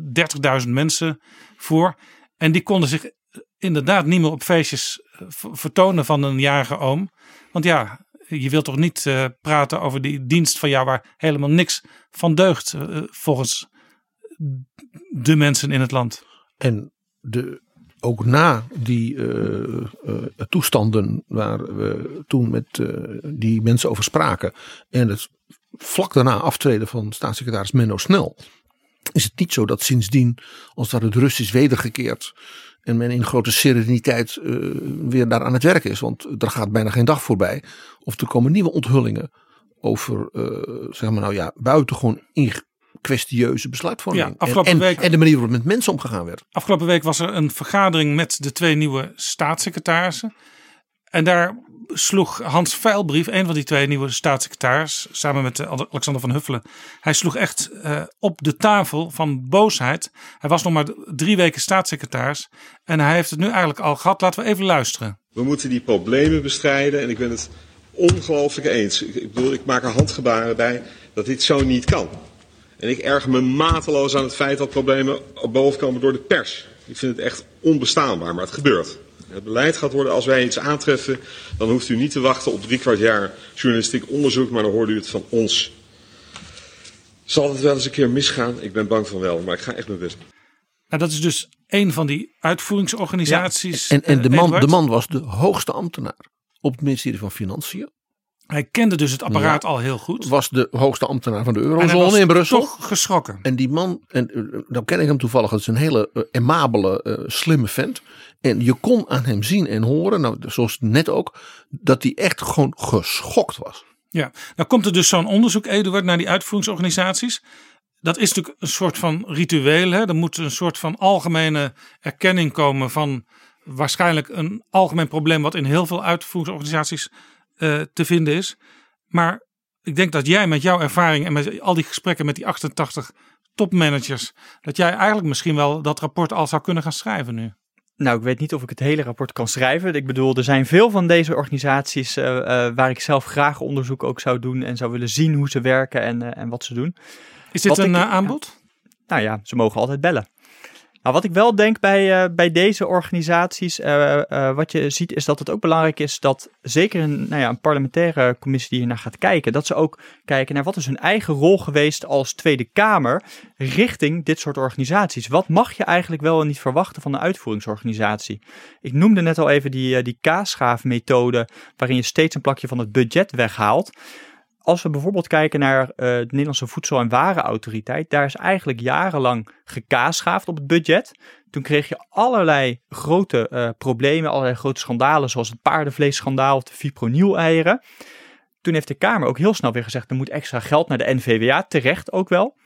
30.000 mensen voor. En die konden zich inderdaad niet meer op feestjes eh, vertonen van een jarige oom. Want ja, je wilt toch niet eh, praten over die dienst van jou waar helemaal niks van deugt eh, volgens de mensen in het land. En de, ook na die eh, eh, toestanden waar we toen met eh, die mensen over spraken. En het vlak daarna aftreden van staatssecretaris Menno Snel. Is het niet zo dat sindsdien, als dat het rust is wedergekeerd. En men in grote sereniteit eh, weer daar aan het werk is. Want er gaat bijna geen dag voorbij. Of er komen nieuwe onthullingen over, eh, zeg maar nou ja, buitengewoon kwestieuze besluitvorming. Ja, afgelopen en, week- en de manier waarop met mensen omgegaan werd. Afgelopen week was er een vergadering met de twee nieuwe staatssecretarissen. En daar sloeg Hans Veilbrief, een van die twee nieuwe staatssecretaris, samen met eh, Alexander van Huffelen, hij sloeg echt eh, op de tafel van boosheid. Hij was nog maar drie weken staatssecretaris en hij heeft het nu eigenlijk al gehad. Laten we even luisteren. We moeten die problemen bestrijden en ik ben het ongelooflijk eens. Ik, bedoel, ik maak er handgebaren bij dat dit zo niet kan. En ik erger me mateloos aan het feit dat problemen op boven komen door de pers. Ik vind het echt onbestaanbaar, maar het gebeurt. Het beleid gaat worden, als wij iets aantreffen, dan hoeft u niet te wachten op drie kwart jaar journalistiek onderzoek, maar dan hoort u het van ons. Zal het wel eens een keer misgaan? Ik ben bang van wel, maar ik ga echt mijn best doen. Nou, dat is dus een van die uitvoeringsorganisaties. En, en de, eh, man, Eduard. de man was de hoogste ambtenaar op het ministerie van Financiën. Hij kende dus het apparaat Ja. al heel goed. Was de hoogste ambtenaar van de eurozone in Brussel. toch geschrokken. En die man, en eh, nou ken ik hem toevallig, het is een hele eh, aimabele, eh, slimme vent. En je kon aan hem zien en horen, nou, zoals net ook, dat hij echt gewoon geschokt was. Ja, nou komt er dus zo'n onderzoek, Eduard, naar die uitvoeringsorganisaties. Dat is natuurlijk een soort van ritueel. Hè? Er moet een soort van algemene erkenning komen van waarschijnlijk een algemeen probleem wat in heel veel uitvoeringsorganisaties eh, te vinden is. Maar ik denk dat jij met jouw ervaring en met al die gesprekken met die 88 topmanagers, dat jij eigenlijk misschien wel dat rapport al zou kunnen gaan schrijven nu. Nou, ik weet niet of ik het hele rapport kan schrijven. Ik bedoel, er zijn veel van deze organisaties eh, eh, waar ik zelf graag onderzoek ook zou doen en zou willen zien hoe ze werken en, en wat ze doen. Is dit Wat een ik- aanbod? Nou ja, ze mogen altijd bellen. Nou, wat ik wel denk bij, eh, bij deze organisaties, eh, eh, wat je ziet, is dat het ook belangrijk is dat zeker een, nou ja, een parlementaire commissie die hiernaar gaat kijken, dat ze ook kijken naar wat is hun eigen rol geweest als Tweede Kamer richting dit soort organisaties. Wat mag je eigenlijk wel en niet verwachten van een uitvoeringsorganisatie? Ik noemde net al even die, die kaasschaafmethode, waarin je steeds een plakje van het budget weghaalt. Als we bijvoorbeeld kijken naar eh, de Nederlandse Voedsel- en Warenautoriteit, daar is eigenlijk jarenlang gekaasgaafd op het budget. Toen kreeg je allerlei grote eh, problemen, allerlei grote schandalen, zoals het paardenvleesschandaal of de fipronil-eieren. Toen heeft de Kamer ook heel snel weer gezegd, er moet extra geld naar de NVWA, terecht ook wel.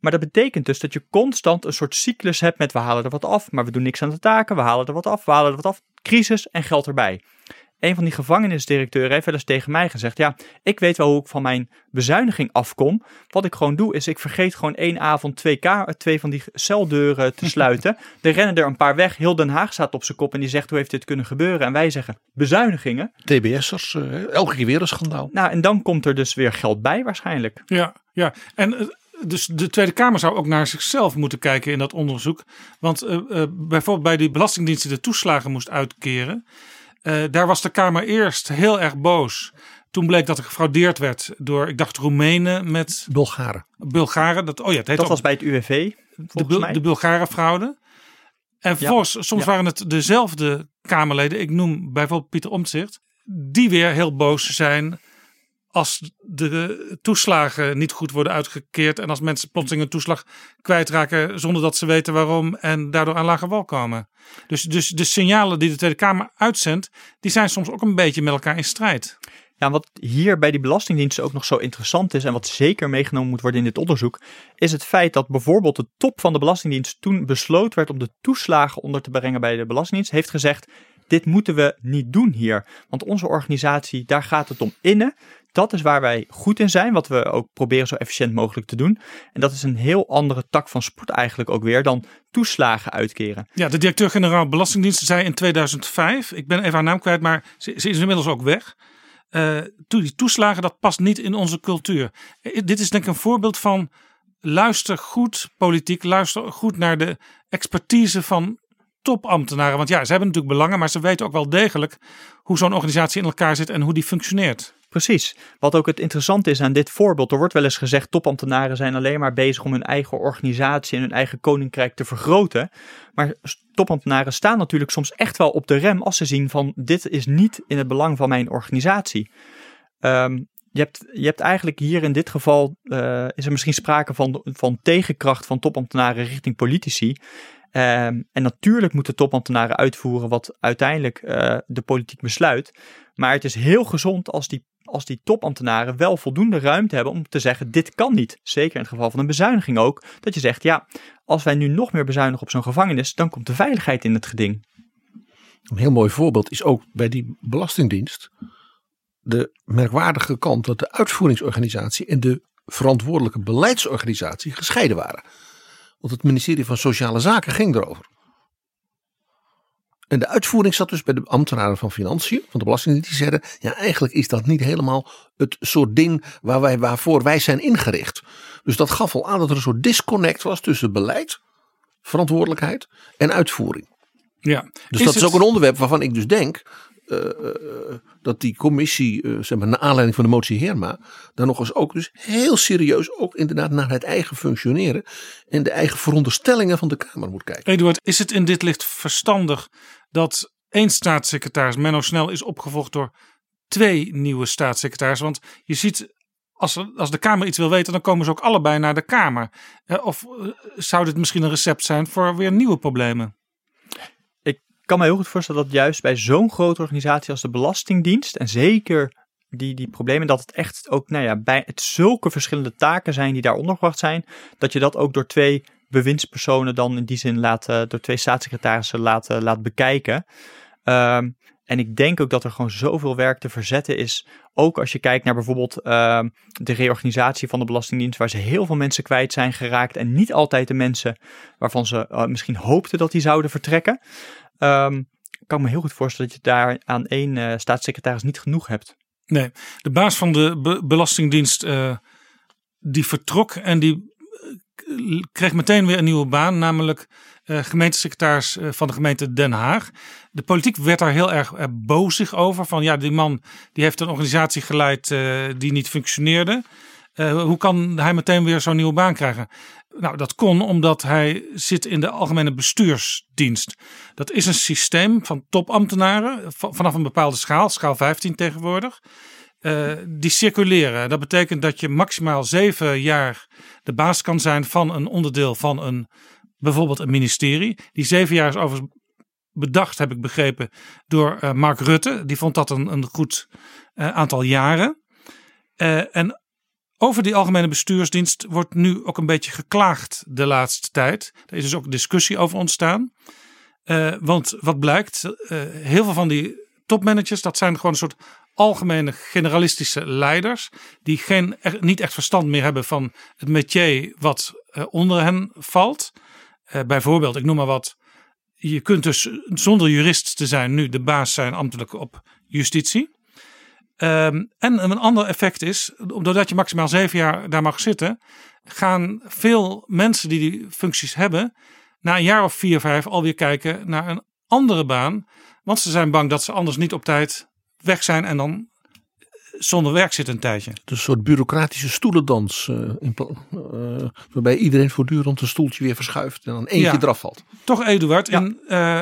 Maar dat betekent dus dat je constant een soort cyclus hebt met we halen er wat af, maar we doen niks aan de taken, we halen er wat af, we halen er wat af, crisis en geld erbij. Een van die gevangenisdirecteuren heeft wel eens tegen mij gezegd: Ja, ik weet wel hoe ik van mijn bezuiniging afkom. Wat ik gewoon doe, is ik vergeet gewoon één avond twee, ka- twee van die celdeuren te [laughs] sluiten. er rennen er een paar weg. Heel Den Haag staat op zijn kop en die zegt: Hoe heeft dit kunnen gebeuren? En wij zeggen: Bezuinigingen. TBS'ers, eh, elke keer weer een schandaal. Nou, en dan komt er dus weer geld bij, waarschijnlijk. Ja, ja. en eh, dus de Tweede Kamer zou ook naar zichzelf moeten kijken in dat onderzoek. Want eh, eh, bijvoorbeeld bij die Belastingdienst die de toeslagen moest uitkeren. Eh, daar was de Kamer eerst heel erg boos. Toen bleek dat er gefraudeerd werd door, ik dacht, Roemenen met... Bulgaren. Bulgaren. Dat, oh ja, het heet Dat ook was bij het UWV. de, volgens Bul- mij. de Bulgaren fraude. En vervolgens, soms ja. waren het dezelfde Kamerleden. Ik noem bijvoorbeeld Pieter Omtzigt. Die weer heel boos zijn als de toeslagen niet goed worden uitgekeerd. En als mensen plotseling een toeslag kwijtraken zonder dat ze weten waarom. En daardoor aan lage wal komen. Dus, dus de signalen die de Tweede Kamer uitzendt. Die zijn soms ook een beetje met elkaar in strijd. Ja, wat hier bij die Belastingdienst ook nog zo interessant is en wat zeker meegenomen moet worden in dit onderzoek, is het feit dat bijvoorbeeld de top van de Belastingdienst toen besloten werd om de toeslagen onder te brengen bij de Belastingdienst, heeft gezegd, dit moeten we niet doen hier. Want onze organisatie, daar gaat het om innen. Dat is waar wij goed in zijn, wat we ook proberen zo efficiënt mogelijk te doen. En dat is een heel andere tak van sport eigenlijk ook weer dan toeslagen uitkeren. Ja, de directeur-generaal Belastingdienst zei in 2005, ik ben even haar naam kwijt, maar ze, is inmiddels ook weg. Toen die toeslagen, dat past niet in onze cultuur. Eh, dit is denk ik een voorbeeld van luister goed politiek, luister goed naar de expertise van topambtenaren. Want ja, ze hebben natuurlijk belangen, maar ze weten ook wel degelijk hoe zo'n organisatie in elkaar zit en hoe die functioneert. Precies. Wat ook het interessante is aan dit voorbeeld, er wordt wel eens gezegd, topambtenaren zijn alleen maar bezig om hun eigen organisatie en hun eigen koninkrijk te vergroten. Maar topambtenaren staan natuurlijk soms echt wel op de rem als ze zien van dit is niet in het belang van mijn organisatie. Ehm, je, hebt, je hebt eigenlijk hier in dit geval, eh, is er misschien sprake van, van tegenkracht van topambtenaren richting politici. Ehm, en natuurlijk moeten topambtenaren uitvoeren wat uiteindelijk eh, de politiek besluit. Maar het is heel gezond als die, als die topambtenaren wel voldoende ruimte hebben om te zeggen: dit kan niet. Zeker in het geval van een bezuiniging ook. Dat je zegt: ja, als wij nu nog meer bezuinigen op zo'n gevangenis, dan komt de veiligheid in het geding. Een heel mooi voorbeeld is ook bij die Belastingdienst de merkwaardige kant dat de uitvoeringsorganisatie en de verantwoordelijke beleidsorganisatie gescheiden waren. Want het ministerie van Sociale Zaken ging erover. En de uitvoering zat dus bij de ambtenaren van Financiën, van de Belastingdienst, die zeiden: ja, eigenlijk is dat niet helemaal het soort ding waar wij, waarvoor wij zijn ingericht. Dus dat gaf al aan dat er een soort disconnect was tussen beleid, verantwoordelijkheid en uitvoering. Ja. Dus dat is ook een onderwerp waarvan ik dus denk. Eh, eh, dat die commissie, eh, zeg maar, naar aanleiding van de motie Herma, daar nog eens ook dus heel serieus ook inderdaad naar het eigen functioneren en de eigen veronderstellingen van de Kamer moet kijken. Eduard, is het in dit licht verstandig dat één staatssecretaris, Menno Snel, is opgevolgd door twee nieuwe staatssecretarissen? Want je ziet, als, als de Kamer iets wil weten, dan komen ze ook allebei naar de Kamer. Eh, Of eh, zou dit misschien een recept zijn voor weer nieuwe problemen? Ik kan me heel goed voorstellen dat juist bij zo'n grote organisatie als de Belastingdienst, en zeker die, die problemen, dat het echt ook nou ja, bij het zulke verschillende taken zijn die daar ondergebracht zijn, dat je dat ook door twee bewindspersonen dan in die zin laat, eh, door twee staatssecretarissen laat, eh, laat bekijken. Ehm, en ik denk ook dat er gewoon zoveel werk te verzetten is. Ook als je kijkt naar bijvoorbeeld ehm, de reorganisatie van de Belastingdienst, waar ze heel veel mensen kwijt zijn geraakt. En niet altijd de mensen waarvan ze eh, misschien hoopten dat die zouden vertrekken. Ehm, ik kan me heel goed voorstellen dat je daar aan één eh, staatssecretaris niet genoeg hebt. Nee, de baas van de Be- Belastingdienst eh, die vertrok en die eh, kreeg meteen weer een nieuwe baan, namelijk gemeentesecretaris van de gemeente Den Haag. De politiek werd daar heel erg bozig over. Van ja, die man die heeft een organisatie geleid die niet functioneerde. Hoe kan hij meteen weer zo'n nieuwe baan krijgen? Nou, dat kon omdat hij zit in de algemene bestuursdienst. Dat is een systeem van topambtenaren va- vanaf een bepaalde schaal, schaal 15 tegenwoordig. eh, die circuleren. Dat betekent dat je maximaal zeven jaar de baas kan zijn van een onderdeel van een bijvoorbeeld een ministerie. Die zeven jaar is overigens bedacht, heb ik begrepen, door eh, Mark Rutte. Die vond dat een, een goed eh, aantal jaren. En over die algemene bestuursdienst wordt nu ook een beetje geklaagd de laatste tijd. Er is dus ook discussie over ontstaan. Eh, want wat blijkt, eh, heel veel van die topmanagers, dat zijn gewoon een soort algemene generalistische leiders. Die geen, niet echt verstand meer hebben van het métier wat eh, onder hen valt. Bijvoorbeeld, ik noem maar wat. Je kunt dus zonder jurist te zijn nu de baas zijn ambtelijk op justitie. Ehm, en een ander effect is, doordat je maximaal zeven jaar daar mag zitten, gaan veel mensen die die functies hebben, na een jaar of vier, vijf alweer kijken naar een andere baan. Want ze zijn bang dat ze anders niet op tijd weg zijn en dan zonder werk zitten een tijdje. Het is een soort bureaucratische stoelendans. eh, in eh, waarbij iedereen voortdurend een stoeltje weer verschuift en dan eentje Ja. eraf valt. Toch Eduard, in, eh,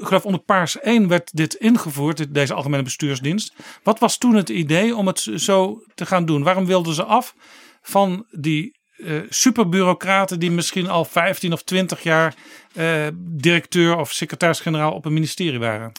ik geloof onder paars 1 werd dit ingevoerd, dit- deze algemene bestuursdienst. Wat was toen het idee om het zo te gaan doen? Waarom wilden ze af van die eh, superbureaucraten die misschien al 15 of 20 jaar eh, directeur of secretaris-generaal op een ministerie waren?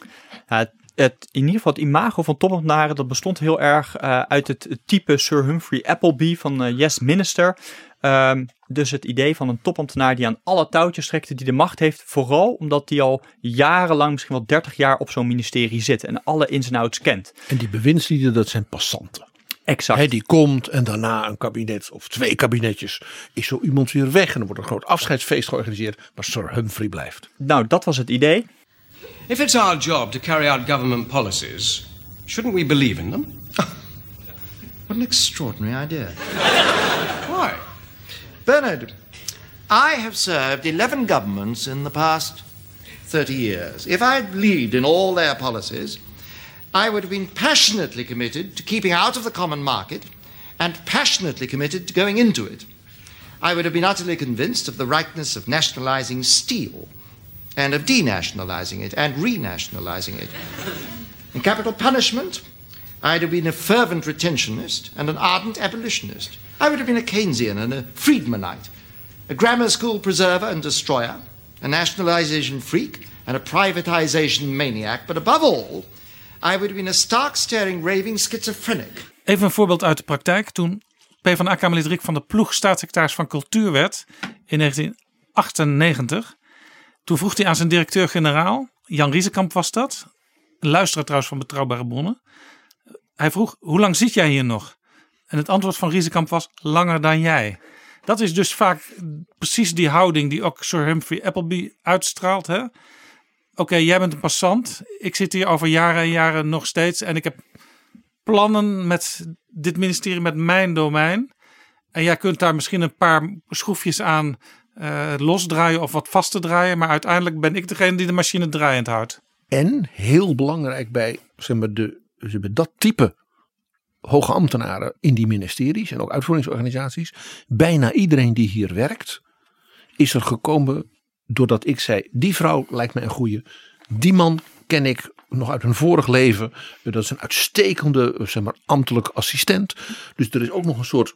Ja, het, in ieder geval het imago van topambtenaren, dat bestond heel erg eh, uit het, type Sir Humphrey Appleby van eh, Yes Minister. Ehm, dus het idee van een topambtenaar die aan alle touwtjes trekt, die de macht heeft, vooral omdat die al jarenlang, misschien wel 30 jaar op zo'n ministerie zit en alle ins en outs kent. En die bewindslieden, dat zijn passanten. Exact. Hè, die komt en daarna een kabinet of twee kabinetjes is zo iemand weer weg. En er wordt een groot afscheidsfeest georganiseerd. Maar Sir Humphrey blijft. Nou, dat was het idee. If it's our job to carry out government policies, shouldn't we believe in them? [laughs] What an extraordinary idea. Why? Bernard, I have served 11 governments in the past 30 years. If I'd believed in all their policies, I would have been passionately committed to keeping out of the common market and passionately committed to going into it. I would have been utterly convinced of the rightness of nationalizing steel and of denationalizing it and renationalizing it. In capital punishment, I'd have been a fervent retentionist and an ardent abolitionist. I would have been a Keynesian and a Friedmanite, a grammar school preserver and destroyer, a nationalization freak and a privatization maniac, but above all, I would have been a stark staring raving schizophrenic. Even een voorbeeld uit de praktijk. Toen PvdA-kamerlid Rick van der Ploeg staatssecretaris van Cultuur werd in 1998. Toen vroeg hij aan zijn directeur-generaal, Jan Riesekamp was dat. Een trouwens van Betrouwbare Bronnen. Hij vroeg, hoe lang zit jij hier nog? En het antwoord van Riesekamp was, langer dan jij. Dat is dus vaak precies die houding die ook Sir Humphrey Appleby uitstraalt. Oké, jij bent een passant. Ik zit hier over jaren en jaren nog steeds. En ik heb plannen met dit ministerie, met mijn domein. En jij kunt daar misschien een paar schroefjes aan eh, losdraaien of wat vast te draaien. Maar uiteindelijk ben ik degene die de machine draaiend houdt. En heel belangrijk bij zeg maar, de, zeg maar, dat type hoge ambtenaren in die ministeries en ook uitvoeringsorganisaties. Bijna iedereen die hier werkt, is er gekomen doordat ik zei: die vrouw lijkt me een goede. Die man ken ik nog uit een vorig leven. Dat is een uitstekende zeg maar, ambtelijk assistent. Dus er is ook nog een soort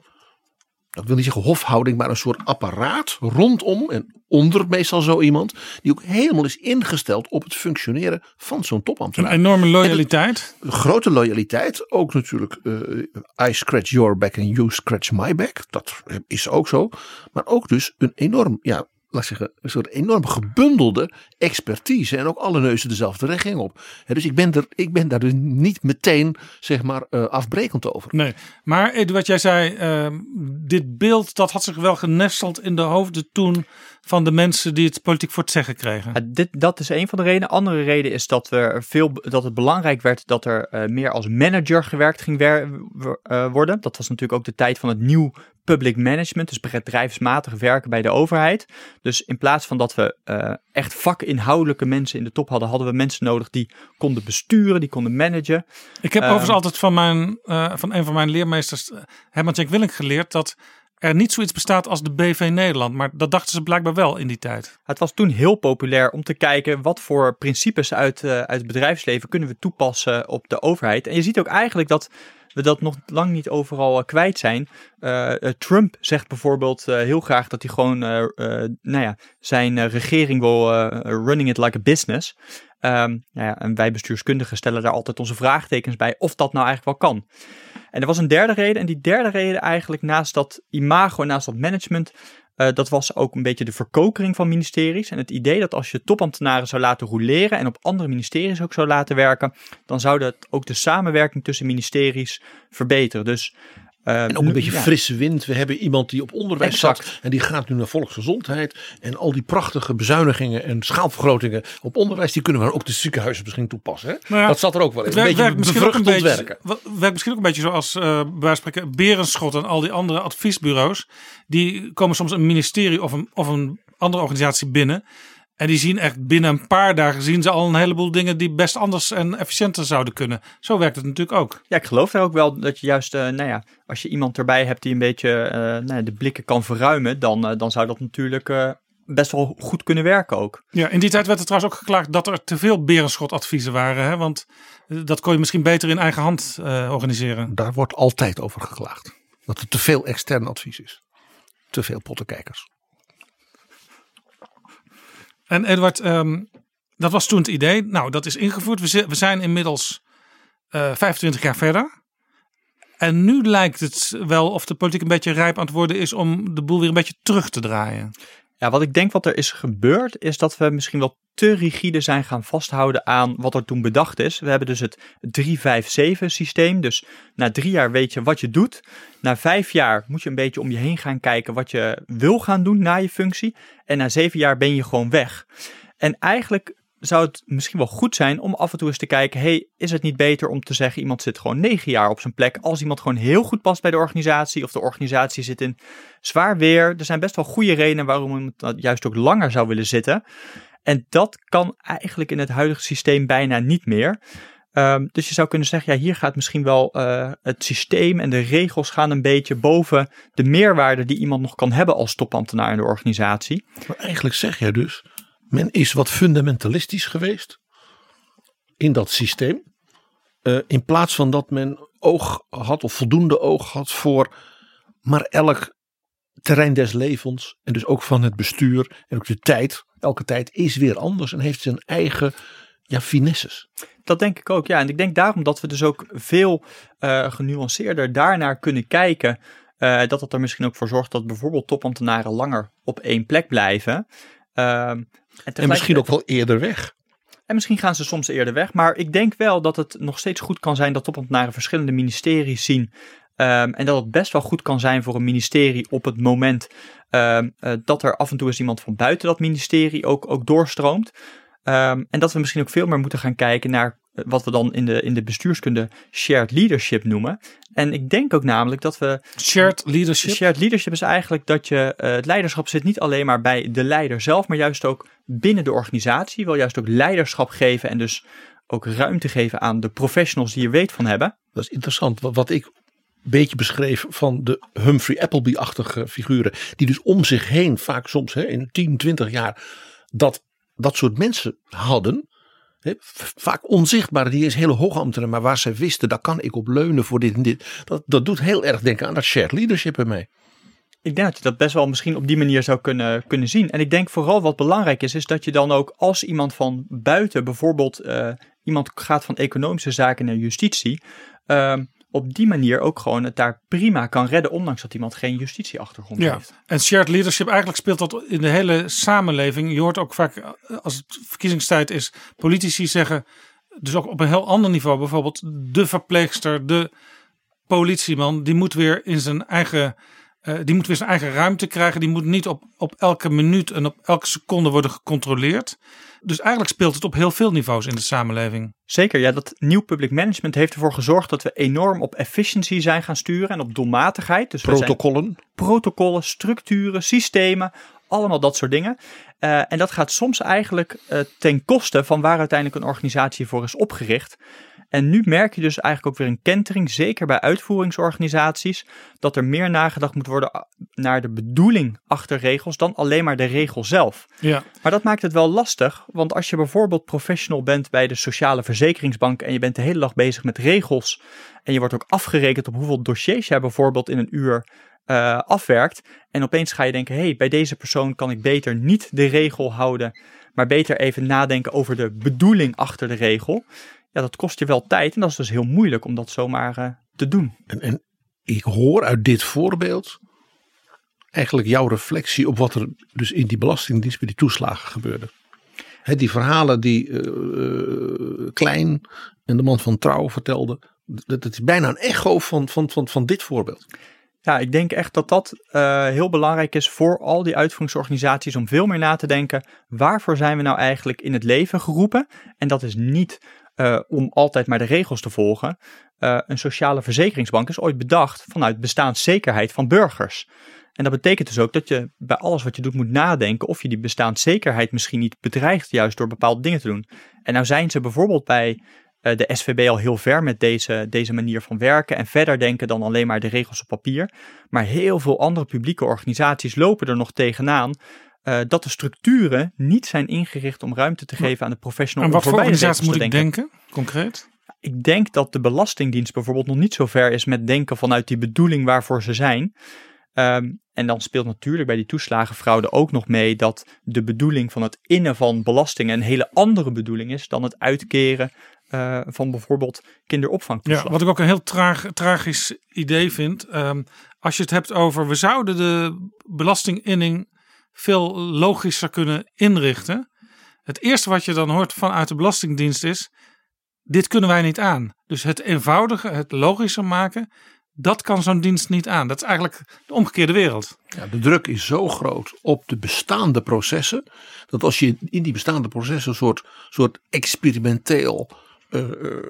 ik wil niet zeggen hofhouding, maar een soort apparaat rondom en onder meestal zo iemand, die ook helemaal is ingesteld op het functioneren van zo'n topambtenaar. Een enorme loyaliteit. Een grote loyaliteit, ook natuurlijk uh, I scratch your back and you scratch my back, dat is ook zo. Maar ook dus een enorm, ja, laat zeggen, een soort enorm gebundelde expertise. En ook alle neuzen dezelfde richting op. dus ik ben, er, ik ben daar dus niet meteen, zeg maar, uh, afbrekend over. Nee, maar wat jij zei, uh, dit beeld dat had zich wel genesteld in de hoofden toen van de mensen die het politiek voor het zeggen kregen. Ja, dit, dat is een van de redenen. Andere reden is dat, we veel, dat het belangrijk werd dat er uh, meer als manager gewerkt ging wer, uh, worden. Dat was natuurlijk ook de tijd van het nieuw public management, dus bedrijfsmatig werken bij de overheid. Dus in plaats van dat we uh, echt vakinhoudelijke mensen in de top hadden, hadden we mensen nodig die konden besturen, die konden managen. Ik heb overigens altijd van, mijn, van een van mijn leermeesters, Herman Jack Willink, geleerd dat er niet zoiets bestaat als de BV Nederland. Maar dat dachten ze blijkbaar wel in die tijd. Het was toen heel populair om te kijken wat voor principes uit, uh, uit het bedrijfsleven kunnen we toepassen op de overheid. En je ziet ook eigenlijk dat we dat nog lang niet overal uh, kwijt zijn. Uh, Trump zegt bijvoorbeeld heel graag dat hij gewoon nou ja, zijn regering wil running it like a business. Um, nou ja, en wij bestuurskundigen stellen daar altijd onze vraagtekens bij of dat nou eigenlijk wel kan. En er was een derde reden. En die derde reden eigenlijk naast dat imago en naast dat management. Uh, dat was ook een beetje de verkokering van ministeries. En het idee dat als je topambtenaren zou laten roleren en op andere ministeries ook zou laten werken, dan zou dat ook de samenwerking tussen ministeries verbeteren. Dus uh, en ook een beetje ja. frisse wind. We hebben iemand die op onderwijs exact. zat. En die gaat nu naar volksgezondheid. En al die prachtige bezuinigingen en schaalvergrotingen op onderwijs. Die kunnen we ook de ziekenhuizen misschien toepassen. Hè? Ja, dat zat er ook wel in. Het werkt, een beetje bevruchtend werken. werkt misschien ook een beetje zoals uh, bij spreken Berenschot en al die andere adviesbureaus. Die komen soms een ministerie of een, of een andere organisatie binnen. En die zien echt binnen een paar dagen zien ze al een heleboel dingen die best anders en efficiënter zouden kunnen. Zo werkt het natuurlijk ook. Ja, ik geloof daar ook wel dat je juist, uh, nou ja, als je iemand erbij hebt die een beetje uh, nou, de blikken kan verruimen, dan, uh, dan zou dat natuurlijk best wel goed kunnen werken ook. Ja, in die tijd werd er trouwens ook geklaagd dat er te veel berenschotadviezen waren. Hè? Want dat kon je misschien beter in eigen hand organiseren. Daar wordt altijd over geklaagd. Dat er te veel extern advies is. Te veel pottenkijkers. En Edward, um, dat was toen het idee. Nou, dat is ingevoerd. We, zijn inmiddels uh, 25 jaar verder. En nu lijkt het wel of de politiek een beetje rijp aan het worden is om de boel weer een beetje terug te draaien. Ja, wat ik denk wat er is gebeurd, is dat we misschien wel te rigide zijn gaan vasthouden aan wat er toen bedacht is. We hebben dus het 3-5-7 systeem. Dus na drie jaar weet je wat je doet. Na vijf jaar moet je een beetje om je heen gaan kijken wat je wil gaan doen na je functie. En na zeven jaar ben je gewoon weg. En eigenlijk zou het misschien wel goed zijn om af en toe eens te kijken: hey, is het niet beter om te zeggen iemand zit gewoon negen jaar op zijn plek als iemand gewoon heel goed past bij de organisatie of de organisatie zit in zwaar weer. Er zijn best wel goede redenen waarom iemand juist ook langer zou willen zitten. En dat kan eigenlijk in het huidige systeem bijna niet meer. Um, dus je zou kunnen zeggen, ja, hier gaat misschien wel uh, het systeem en de regels gaan een beetje boven de meerwaarde die iemand nog kan hebben als topambtenaar in de organisatie. Maar eigenlijk zeg jij dus, men is wat fundamentalistisch geweest in dat systeem. Uh, in plaats van dat men oog had of voldoende oog had voor maar elk terrein des levens en dus ook van het bestuur en ook de tijd. Elke tijd is weer anders en heeft zijn eigen ja, finesses. Dat denk ik ook, ja. En ik denk daarom dat we dus ook veel uh, genuanceerder daarnaar kunnen kijken. Uh, dat het er misschien ook voor zorgt dat bijvoorbeeld topambtenaren langer op één plek blijven. Uh, en, en misschien ook wel eerder weg. En misschien gaan ze soms eerder weg. Maar ik denk wel dat het nog steeds goed kan zijn dat topambtenaren verschillende ministeries zien. Um, en dat het best wel goed kan zijn voor een ministerie op het moment um, uh, dat er af en toe eens iemand van buiten dat ministerie ook, ook doorstroomt. Um, en dat we misschien ook veel meer moeten gaan kijken naar eh, wat we dan in de, in de bestuurskunde shared leadership noemen. En ik denk ook namelijk dat we. Shared leadership? Shared leadership is eigenlijk dat je. eh, het leiderschap zit niet alleen maar bij de leider zelf, maar juist ook binnen de organisatie. Wil juist ook leiderschap geven en dus ook ruimte geven aan de professionals die er weet van hebben. Dat is interessant. Wat, wat ik een beetje beschreef van de Humphrey Appleby-achtige figuren. Die dus om zich heen vaak soms hè, in 10, 20 jaar dat, dat soort mensen hadden. Vaak onzichtbare, die is hele hoogambtenaren, maar waar ze wisten, daar kan ik op leunen voor dit en dit. Dat, dat doet heel erg denken aan dat shared leadership ermee. Ik denk dat je dat best wel misschien op die manier zou kunnen, kunnen zien. En ik denk vooral wat belangrijk is, is dat je dan ook als iemand van buiten, bijvoorbeeld eh, iemand gaat van economische zaken naar justitie, ehm, op die manier ook gewoon het daar prima kan redden, ondanks dat iemand geen justitieachtergrond Ja, heeft. en shared leadership, eigenlijk speelt dat in de hele samenleving. Je hoort ook vaak, eh, als het verkiezingstijd is, politici zeggen, dus ook op een heel ander niveau, bijvoorbeeld de verpleegster, de politieman, die moet weer in zijn eigen, eh, die moet weer zijn eigen ruimte krijgen. Die moet niet op, op elke minuut en op elke seconde worden gecontroleerd. Dus eigenlijk speelt het op heel veel niveaus in de samenleving. Zeker, ja, dat nieuw public management heeft ervoor gezorgd dat we enorm op efficiency zijn gaan sturen en op doelmatigheid. Dus we zijn- Protocollen. protocollen, structuren, systemen, allemaal dat soort dingen. Eh, en dat gaat soms eigenlijk eh, ten koste van waar uiteindelijk een organisatie voor is opgericht. En nu merk je dus eigenlijk ook weer een kentering, zeker bij uitvoeringsorganisaties, dat er meer nagedacht moet worden a- naar de bedoeling achter regels dan alleen maar de regel zelf. Ja. Maar dat maakt het wel lastig, want als je bijvoorbeeld professional bent bij de Sociale Verzekeringsbank en je bent de hele dag bezig met regels en je wordt ook afgerekend op hoeveel dossiers jij bijvoorbeeld in een uur eh, afwerkt en opeens ga je denken, hé, hey, bij deze persoon kan ik beter niet de regel houden, maar beter even nadenken over de bedoeling achter de regel. Ja, dat kost je wel tijd en dat is dus heel moeilijk om dat zomaar eh, te doen. En, en ik hoor uit dit voorbeeld eigenlijk jouw reflectie op wat er dus in die belastingdienst bij die toeslagen gebeurde. Die verhalen die eh, eh, Klein en de man van Trouw vertelden, dat, dat is bijna een echo van, van, van, van dit voorbeeld. Ja, ik denk echt dat dat heel belangrijk is voor al die uitvoeringsorganisaties om veel meer na te denken. Waarvoor zijn we nou eigenlijk in het leven geroepen? En dat is niet eh, om altijd maar de regels te volgen. Eh, een sociale verzekeringsbank is ooit bedacht vanuit bestaanszekerheid van burgers. En dat betekent dus ook dat je bij alles wat je doet moet nadenken of je die bestaanszekerheid misschien niet bedreigt juist door bepaalde dingen te doen. En nou zijn ze bijvoorbeeld bij eh, de SVB al heel ver met deze, deze manier van werken en verder denken dan alleen maar de regels op papier. Maar heel veel andere publieke organisaties lopen er nog tegenaan eh, dat de structuren niet zijn ingericht om ruimte te geven aan de professional. En wat voor organisatie moet ik denken, concreet? Ik denk dat de Belastingdienst bijvoorbeeld nog niet zo ver is met denken vanuit die bedoeling waarvoor ze zijn. Ehm, en dan speelt natuurlijk bij die toeslagenfraude ook nog mee dat de bedoeling van het innen van belastingen een hele andere bedoeling is dan het uitkeren eh, van bijvoorbeeld kinderopvangtoeslag. Ja, wat ik ook een heel traag, tragisch idee vind. ehm, als je het hebt over, we zouden de belastinginning veel logischer kunnen inrichten. Het eerste wat je dan hoort vanuit de Belastingdienst is, dit kunnen wij niet aan. Dus het eenvoudige, het logischer maken, dat kan zo'n dienst niet aan. Dat is eigenlijk de omgekeerde wereld. Ja, de druk is zo groot op de bestaande processen. Dat als je in die bestaande processen een soort, soort experimenteel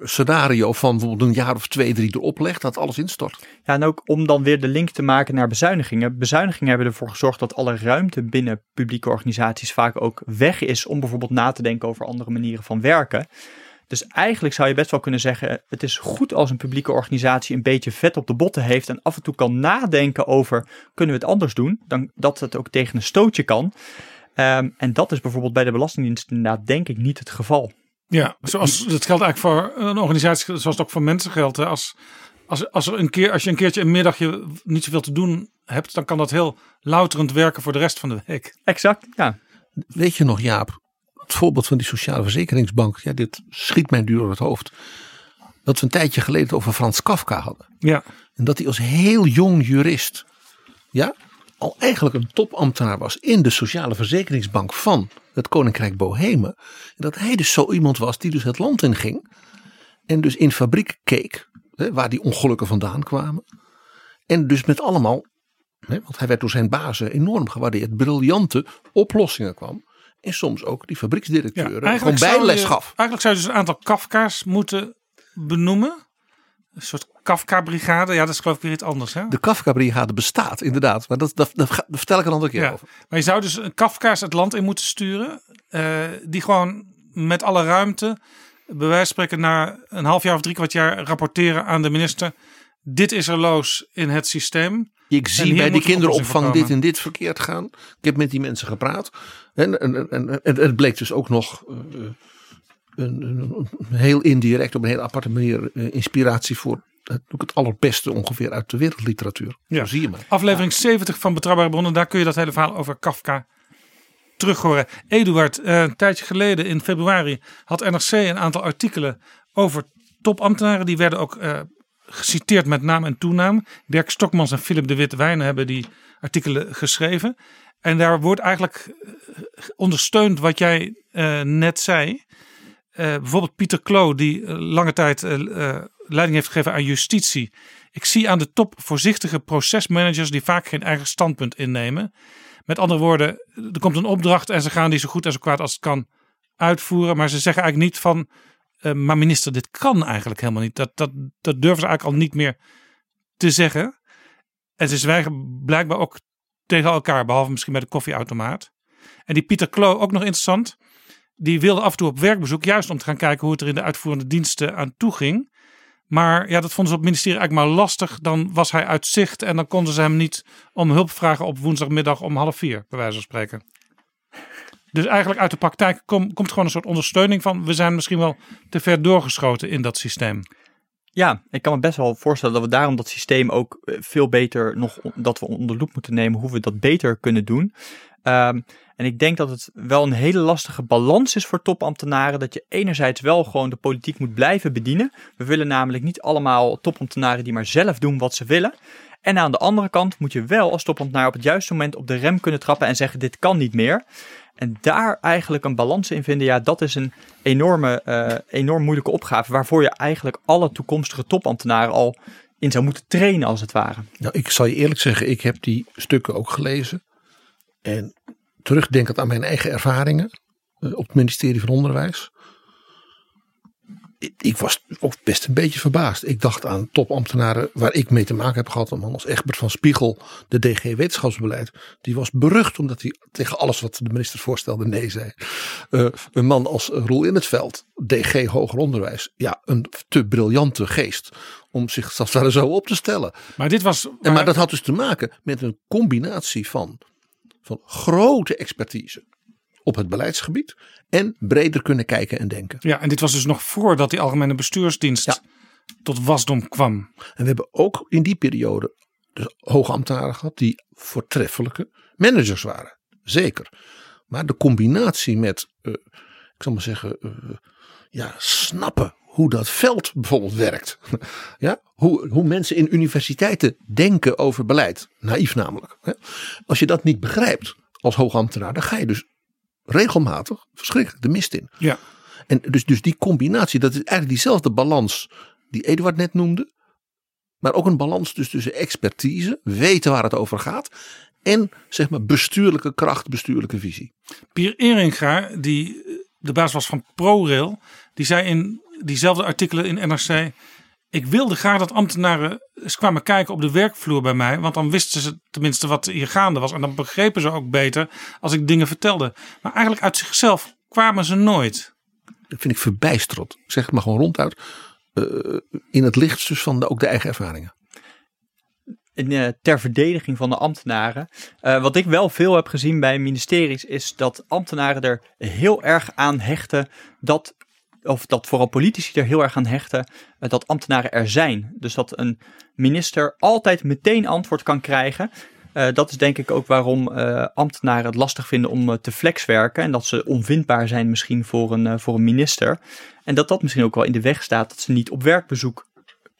scenario van bijvoorbeeld een jaar of twee, drie erop legt, dat alles instort. Ja, en ook om dan weer de link te maken naar bezuinigingen. Bezuinigingen hebben ervoor gezorgd dat alle ruimte binnen publieke organisaties vaak ook weg is om bijvoorbeeld na te denken over andere manieren van werken. Dus eigenlijk zou je best wel kunnen zeggen: het is goed als een publieke organisatie een beetje vet op de botten heeft en af en toe kan nadenken over: kunnen we het anders doen? Dan dat het ook tegen een stootje kan. Ehm, en dat is bijvoorbeeld bij de Belastingdienst inderdaad, denk ik, niet het geval. Ja, zoals dat geldt eigenlijk voor een organisatie zoals het ook voor mensen geldt. Hè. Als, als, als, er een keer, als je een keertje een middagje niet zoveel te doen hebt, dan kan dat heel louterend werken voor de rest van de week. Exact, ja. Weet je nog, Jaap, het voorbeeld van die sociale verzekeringsbank, ja, dit schiet mij duur door het hoofd. Dat we een tijdje geleden over Frans Kafka hadden. Ja. En dat hij als heel jong jurist, ja, al eigenlijk een topambtenaar was in de sociale verzekeringsbank van het Koninkrijk Bohemen. En dat hij dus zo iemand was die dus het land in ging. En dus in fabrieken keek, hè, waar die ongelukken vandaan kwamen. En dus met allemaal, hè, want hij werd door zijn bazen enorm gewaardeerd, briljante oplossingen kwam. En soms ook die fabrieksdirecteuren gewoon zou, je, bijles gaf. eigenlijk zou je dus een aantal Kafka's moeten benoemen. Een soort Kafka-brigade. Ja, dat is geloof ik weer iets anders. Hè? De Kafka-brigade bestaat inderdaad. Maar dat, dat, dat, dat vertel ik een andere keer Ja. over. Maar je zou dus een Kafka's het land in moeten sturen. eh, die gewoon met alle ruimte, bij wijze van spreken, na een half jaar of drie kwart jaar rapporteren aan de minister. Dit is er los in het systeem. Ik zie bij die kinderopvang dit en dit verkeerd gaan. Ik heb met die mensen gepraat. En, en, en, en het bleek dus ook nog eh, een, een, een heel indirect, op een heel aparte manier, eh, inspiratie voor het, ook het allerbeste ongeveer uit de wereldliteratuur. Ja. Zo zie je maar. Aflevering 70 van Betrouwbare Bronnen, daar kun je dat hele verhaal over Kafka terug horen. Eduard, eh, een tijdje geleden in februari had NRC een aantal artikelen over topambtenaren. Die werden ook eh, geciteerd met naam en toenaam. Dirk Stokmans en Philip de Wit Wijnen hebben die artikelen geschreven. En daar wordt eigenlijk eh, ondersteund wat jij eh, net zei. Eh, bijvoorbeeld Pieter Klo, die eh, lange tijd eh, leiding heeft gegeven aan justitie. Ik zie aan de top voorzichtige procesmanagers die vaak geen eigen standpunt innemen. Met andere woorden, er komt een opdracht en ze gaan die zo goed en zo kwaad als het kan uitvoeren. Maar ze zeggen eigenlijk niet van, maar minister, dit kan eigenlijk helemaal niet. Dat, dat, dat durven ze eigenlijk al niet meer te zeggen. En ze zwijgen blijkbaar ook tegen elkaar, behalve misschien bij de koffieautomaat. En die Pieter Klo, ook nog interessant, die wilde af en toe op werkbezoek, juist om te gaan kijken hoe het er in de uitvoerende diensten aan toe ging. Maar ja, dat vonden ze op het ministerie eigenlijk maar lastig. Dan was hij uit zicht en dan konden ze hem niet om hulp vragen op woensdagmiddag om half vier, bij wijze van spreken. Dus eigenlijk uit de praktijk kom- komt gewoon een soort ondersteuning van. We zijn misschien wel te ver doorgeschoten in dat systeem. Ja, ik kan me best wel voorstellen dat we daarom dat systeem ook eh, veel beter nog dat we onder loep moeten nemen hoe we dat beter kunnen doen. Ehm, en ik denk dat het wel een hele lastige balans is voor topambtenaren. Dat je enerzijds wel gewoon de politiek moet blijven bedienen. We willen namelijk niet allemaal topambtenaren die maar zelf doen wat ze willen. En aan de andere kant moet je wel als topambtenaar op het juiste moment op de rem kunnen trappen en zeggen dit kan niet meer. En daar eigenlijk een balans in vinden, ja, dat is een enorme, eh, enorm moeilijke opgave. Waarvoor je eigenlijk alle toekomstige topambtenaren al in zou moeten trainen, als het ware. Nou, ik zal je eerlijk zeggen, ik heb die stukken ook gelezen. En terugdenkend aan mijn eigen ervaringen eh, op het ministerie van Onderwijs. Ik, was ook best een beetje verbaasd. Ik dacht aan topambtenaren waar ik mee te maken heb gehad. Een man als Egbert van Spiegel, de DG Wetenschapsbeleid. Die was berucht omdat hij tegen alles wat de minister voorstelde nee zei. Eh, een man als Roel in het veld, DG Hoger Onderwijs. Ja, een te briljante geest om zichzelf daar zo op te stellen. Maar dit was. En maar dat had dus te maken met een combinatie van, van grote expertise op het beleidsgebied en breder kunnen kijken en denken. Ja, en dit was dus nog voordat die algemene bestuursdienst tot wasdom kwam. En we hebben ook in die periode dus hoge ambtenaren gehad die voortreffelijke managers waren. Zeker. Maar de combinatie met, eh, ik zal maar zeggen, eh, ja, snappen hoe dat veld bijvoorbeeld werkt. [laughs] ja, hoe, hoe mensen in universiteiten denken over beleid. Naïef namelijk. Als je dat niet begrijpt als hoogambtenaar, dan ga je dus regelmatig verschrikkelijk de mist in. Ja. En dus, dus die combinatie, dat is eigenlijk diezelfde balans die Eduard net noemde. Maar ook een balans dus tussen expertise, weten waar het over gaat. En zeg maar bestuurlijke kracht, bestuurlijke visie. Pier Eringa, die de baas was van ProRail, die zei in diezelfde artikelen in NRC. Ik wilde graag dat ambtenaren eens kwamen kijken op de werkvloer bij mij. Want dan wisten ze tenminste wat hier gaande was. En dan begrepen ze ook beter als ik dingen vertelde. Maar eigenlijk uit zichzelf kwamen ze nooit. Dat vind ik verbijsterend. Ik Zeg het maar gewoon ronduit. eh, in het licht dus van de, ook de eigen ervaringen. in, eh, ter verdediging van de ambtenaren. Eh, wat ik wel veel heb gezien bij ministeries is dat ambtenaren er heel erg aan hechten dat, of dat vooral politici er heel erg aan hechten, eh, dat ambtenaren er zijn. Dus dat een minister altijd meteen antwoord kan krijgen. Eh, dat is denk ik ook waarom eh, ambtenaren het lastig vinden om eh, te flexwerken. En dat ze onvindbaar zijn misschien voor een, voor een minister. En dat dat misschien ook wel in de weg staat dat ze niet op werkbezoek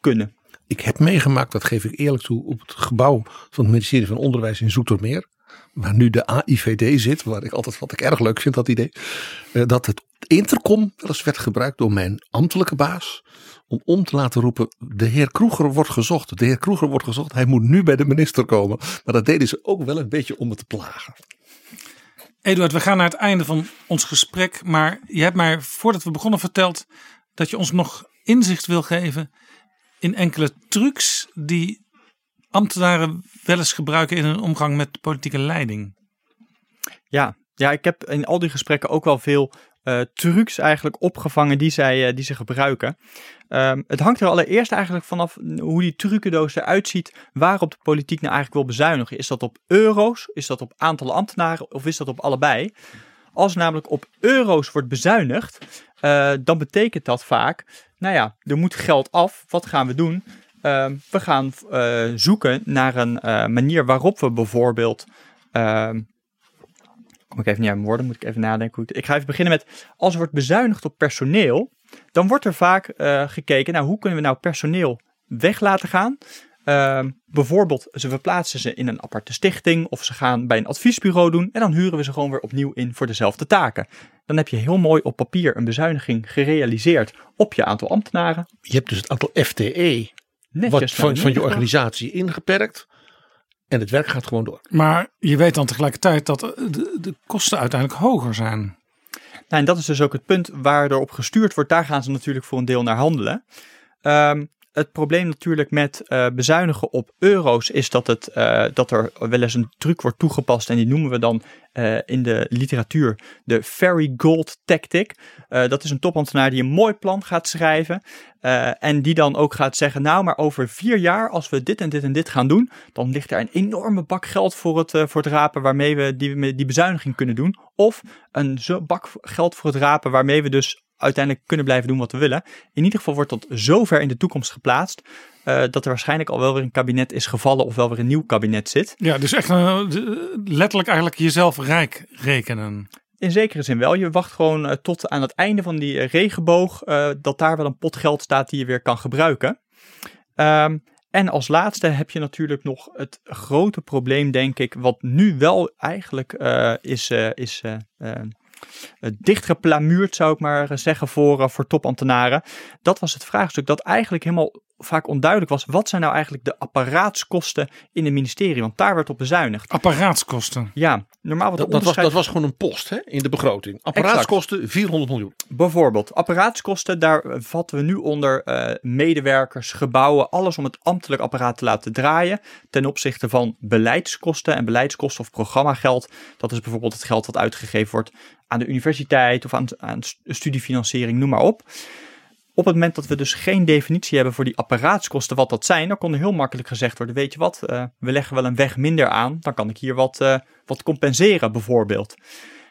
kunnen. Ik heb meegemaakt, dat geef ik eerlijk toe, op het gebouw van het ministerie van Onderwijs in Zoetermeer. Waar nu de AIVD zit, waar ik altijd wat ik erg leuk vind dat idee. eh, dat het intercom wel eens werd gebruikt door mijn ambtelijke baas. Om om te laten roepen, de heer Kroeger wordt gezocht. De heer Kroeger wordt gezocht, hij moet nu bij de minister komen. Maar dat deden ze ook wel een beetje om het te plagen. Eduard, we gaan naar het einde van ons gesprek. Maar je hebt mij voordat we begonnen verteld dat je ons nog inzicht wil geven in enkele trucs die ambtenaren wel eens gebruiken in hun omgang met politieke leiding. Ja, ja, ik heb in al die gesprekken ook wel veel uh, trucs eigenlijk opgevangen die, zij, uh, die ze gebruiken. Um, het hangt er allereerst eigenlijk vanaf hoe die trucendoos eruit ziet, waarop de politiek nou eigenlijk wil bezuinigen. Is dat op euro's, is dat op aantallen ambtenaren of is dat op allebei? Als namelijk op euro's wordt bezuinigd, uh, dan betekent dat vaak, nou ja, er moet geld af. Wat gaan we doen? Ehm, we gaan zoeken naar een manier waarop we bijvoorbeeld ehm, kom ik even niet aan woorden, moet ik even nadenken. Ik ga even beginnen met, als er wordt bezuinigd op personeel, dan wordt er vaak uh, gekeken, nou hoe kunnen we nou personeel weg laten gaan? Uh, bijvoorbeeld, ze verplaatsen ze in een aparte stichting of ze gaan bij een adviesbureau doen en dan huren we ze gewoon weer opnieuw in voor dezelfde taken. Dan heb je heel mooi op papier een bezuiniging gerealiseerd op je aantal ambtenaren. Je hebt dus het aantal FTE wat van, van je organisatie ingeperkt. En het werk gaat gewoon door. Maar je weet dan tegelijkertijd dat de, de kosten uiteindelijk hoger zijn. Nou, en dat is dus ook het punt waar er op gestuurd wordt. Daar gaan ze natuurlijk voor een deel naar handelen. Um, het probleem natuurlijk met uh, bezuinigen op euro's is dat, het, uh, dat er wel eens een truc wordt toegepast. En die noemen we dan uh, in de literatuur de Fairy Gold Tactic. dat is een topambtenaar die een mooi plan gaat schrijven. en die dan ook gaat zeggen: Nou, maar over vier jaar, als we dit en dit en dit gaan doen. dan ligt er een enorme bak geld voor het, voor het rapen. waarmee we die, die bezuiniging kunnen doen. Of een bak geld voor het rapen. waarmee we dus uiteindelijk kunnen blijven doen wat we willen. In ieder geval wordt dat zo ver in de toekomst geplaatst. Uh, dat er waarschijnlijk al wel weer een kabinet is gevallen of wel weer een nieuw kabinet zit. Ja, dus echt uh, letterlijk eigenlijk jezelf rijk rekenen. In zekere zin wel. Je wacht gewoon uh, tot aan het einde van die regenboog dat daar wel een pot geld staat die je weer kan gebruiken. Um, en als laatste heb je natuurlijk nog het grote probleem, denk ik, wat nu wel eigenlijk is, is dichtgeplamuurd, zou ik maar zeggen, voor, uh, voor topambtenaren. Dat was het vraagstuk dat eigenlijk helemaal vaak onduidelijk was. Wat zijn nou eigenlijk de apparaatskosten in het ministerie? Want daar werd op bezuinigd. Apparaatskosten? Ja, normaal wat dat, dat, was, dat was gewoon een post hè, in de begroting. Apparaatskosten exact. 400 miljoen. Bijvoorbeeld, apparaatskosten, daar vatten we nu onder uh, medewerkers, gebouwen, alles om het ambtelijk apparaat te laten draaien. Ten opzichte van beleidskosten en beleidskosten of programmageld. Dat is bijvoorbeeld het geld dat uitgegeven wordt aan de universiteit of aan, aan studiefinanciering, noem maar op. Op het moment dat we dus geen definitie hebben voor die apparaatskosten, wat dat zijn, dan kon er heel makkelijk gezegd worden: Weet je wat, uh, we leggen wel een weg minder aan, dan kan ik hier wat, uh, wat compenseren, bijvoorbeeld.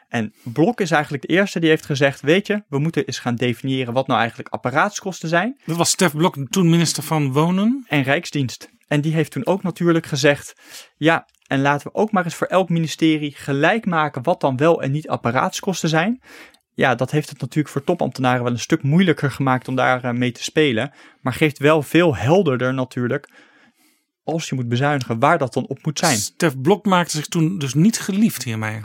En Blok is eigenlijk de eerste die heeft gezegd: Weet je, we moeten eens gaan definiëren wat nou eigenlijk apparaatskosten zijn. Dat was Stef Blok, toen minister van Wonen en Rijksdienst. En die heeft toen ook natuurlijk gezegd: Ja, en laten we ook maar eens voor elk ministerie gelijk maken wat dan wel en niet apparaatskosten zijn ja, dat heeft het natuurlijk voor topambtenaren wel een stuk moeilijker gemaakt om daar eh, mee te spelen. Maar geeft wel veel helderder natuurlijk, als je moet bezuinigen, waar dat dan op moet zijn. Stef Blok maakte zich toen dus niet geliefd hiermee.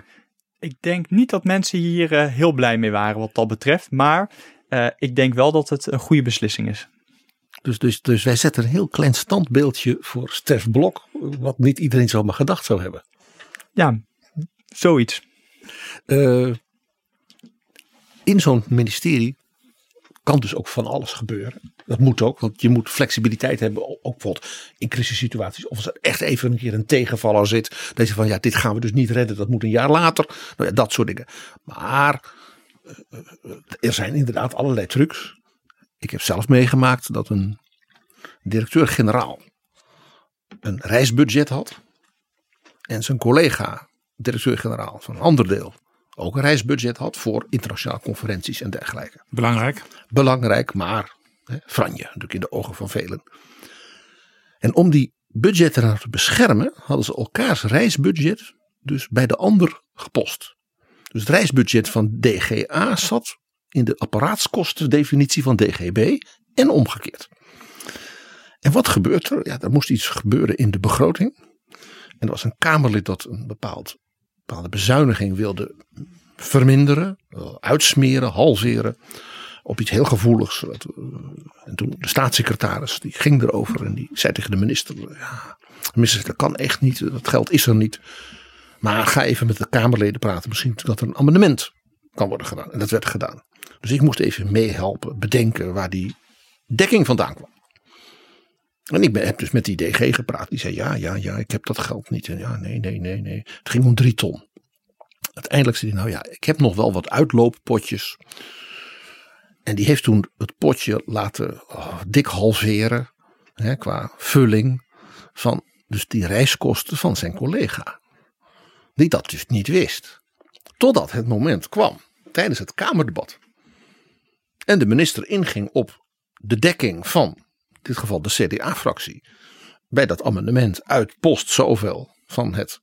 Ik denk niet dat mensen hier uh, heel blij mee waren wat dat betreft. Maar uh, ik denk wel dat het een goede beslissing is. Dus, dus, dus wij zetten een heel klein standbeeldje voor Stef Blok, wat niet iedereen zomaar gedacht zou hebben. Ja, zoiets. Uh, in zo'n ministerie kan dus ook van alles gebeuren. Dat moet ook, want je moet flexibiliteit hebben. Ook bijvoorbeeld in crisissituaties. Of als er echt even een keer een tegenvaller zit. Dat je van ja, dit gaan we dus niet redden. Dat moet een jaar later. Nou dat soort dingen. Maar eh, er zijn inderdaad allerlei trucs. Ik heb zelf meegemaakt dat een directeur-generaal een reisbudget had. En zijn collega, directeur-generaal van een ander deel, ook een reisbudget had voor internationale conferenties en dergelijke. Belangrijk. Belangrijk, maar hè, franje natuurlijk in de ogen van velen. En om die budgetten te beschermen, hadden ze elkaars reisbudget dus bij de ander gepost. Dus het reisbudget van DGA zat in de apparaatskostendefinitie van DGB en omgekeerd. En wat gebeurt er? Ja, er moest iets gebeuren in de begroting. En er was een Kamerlid dat een bepaald bepaalde bezuiniging wilde verminderen, uitsmeren, halveren op iets heel gevoeligs. Eh, en toen de staatssecretaris die ging erover en die zei tegen de minister: ja, minister, dat kan echt niet, dat geld is er niet. Maar ga even met de Kamerleden praten. Misschien dat er een amendement kan worden gedaan. En dat werd gedaan. Dus ik moest even meehelpen, bedenken waar die dekking vandaan kwam. En ik ben, heb dus met die DG gepraat. Die zei: Ja, ja, ja, ik heb dat geld niet. En ja, nee, nee, nee, nee. Het ging om drie ton. Uiteindelijk zei hij: Nou ja, ik heb nog wel wat uitlooppotjes. En die heeft toen het potje laten oh, dik halveren. Hè, qua vulling. Van dus die reiskosten van zijn collega. Die dat dus niet wist. Totdat het moment kwam tijdens het Kamerdebat. En de minister inging op de dekking van, dit geval de CDA-fractie. Bij dat amendement uit post zoveel van het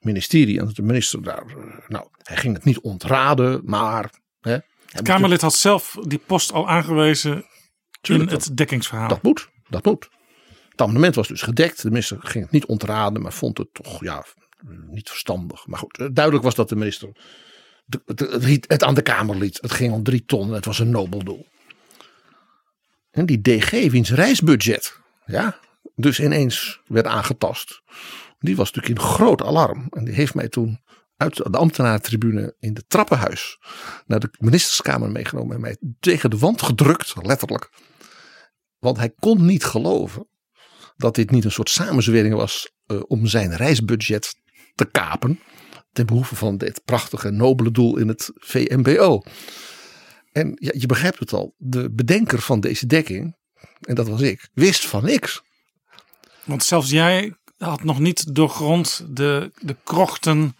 ministerie. En de minister daar, eh, nou, hij ging het niet ontraden, maar. Hè, Het Kamerlid had zelf die post al aangewezen in het dekkingsverhaal. Dat moet, dat moet. Het amendement was dus gedekt. De minister ging het niet ontraden, maar vond het toch ja, niet verstandig. Maar goed, duidelijk was dat de minister het, het, het aan de Kamer liet. Het ging om drie ton het was een nobel doel. En die DG, wiens reisbudget, ja, dus ineens werd aangetast. Die was natuurlijk in groot alarm. En die heeft mij toen uit de ambtenarentribune in de trappenhuis naar de ministerskamer meegenomen en mij tegen de wand gedrukt, letterlijk. Want hij kon niet geloven dat dit niet een soort samenzwering was eh, om zijn reisbudget te kapen. Ten behoeve van dit prachtige, nobele doel in het VMBO. En ja, je begrijpt het al, de bedenker van deze dekking, en dat was ik, wist van niks. Want zelfs jij had nog niet doorgrond de, de krochten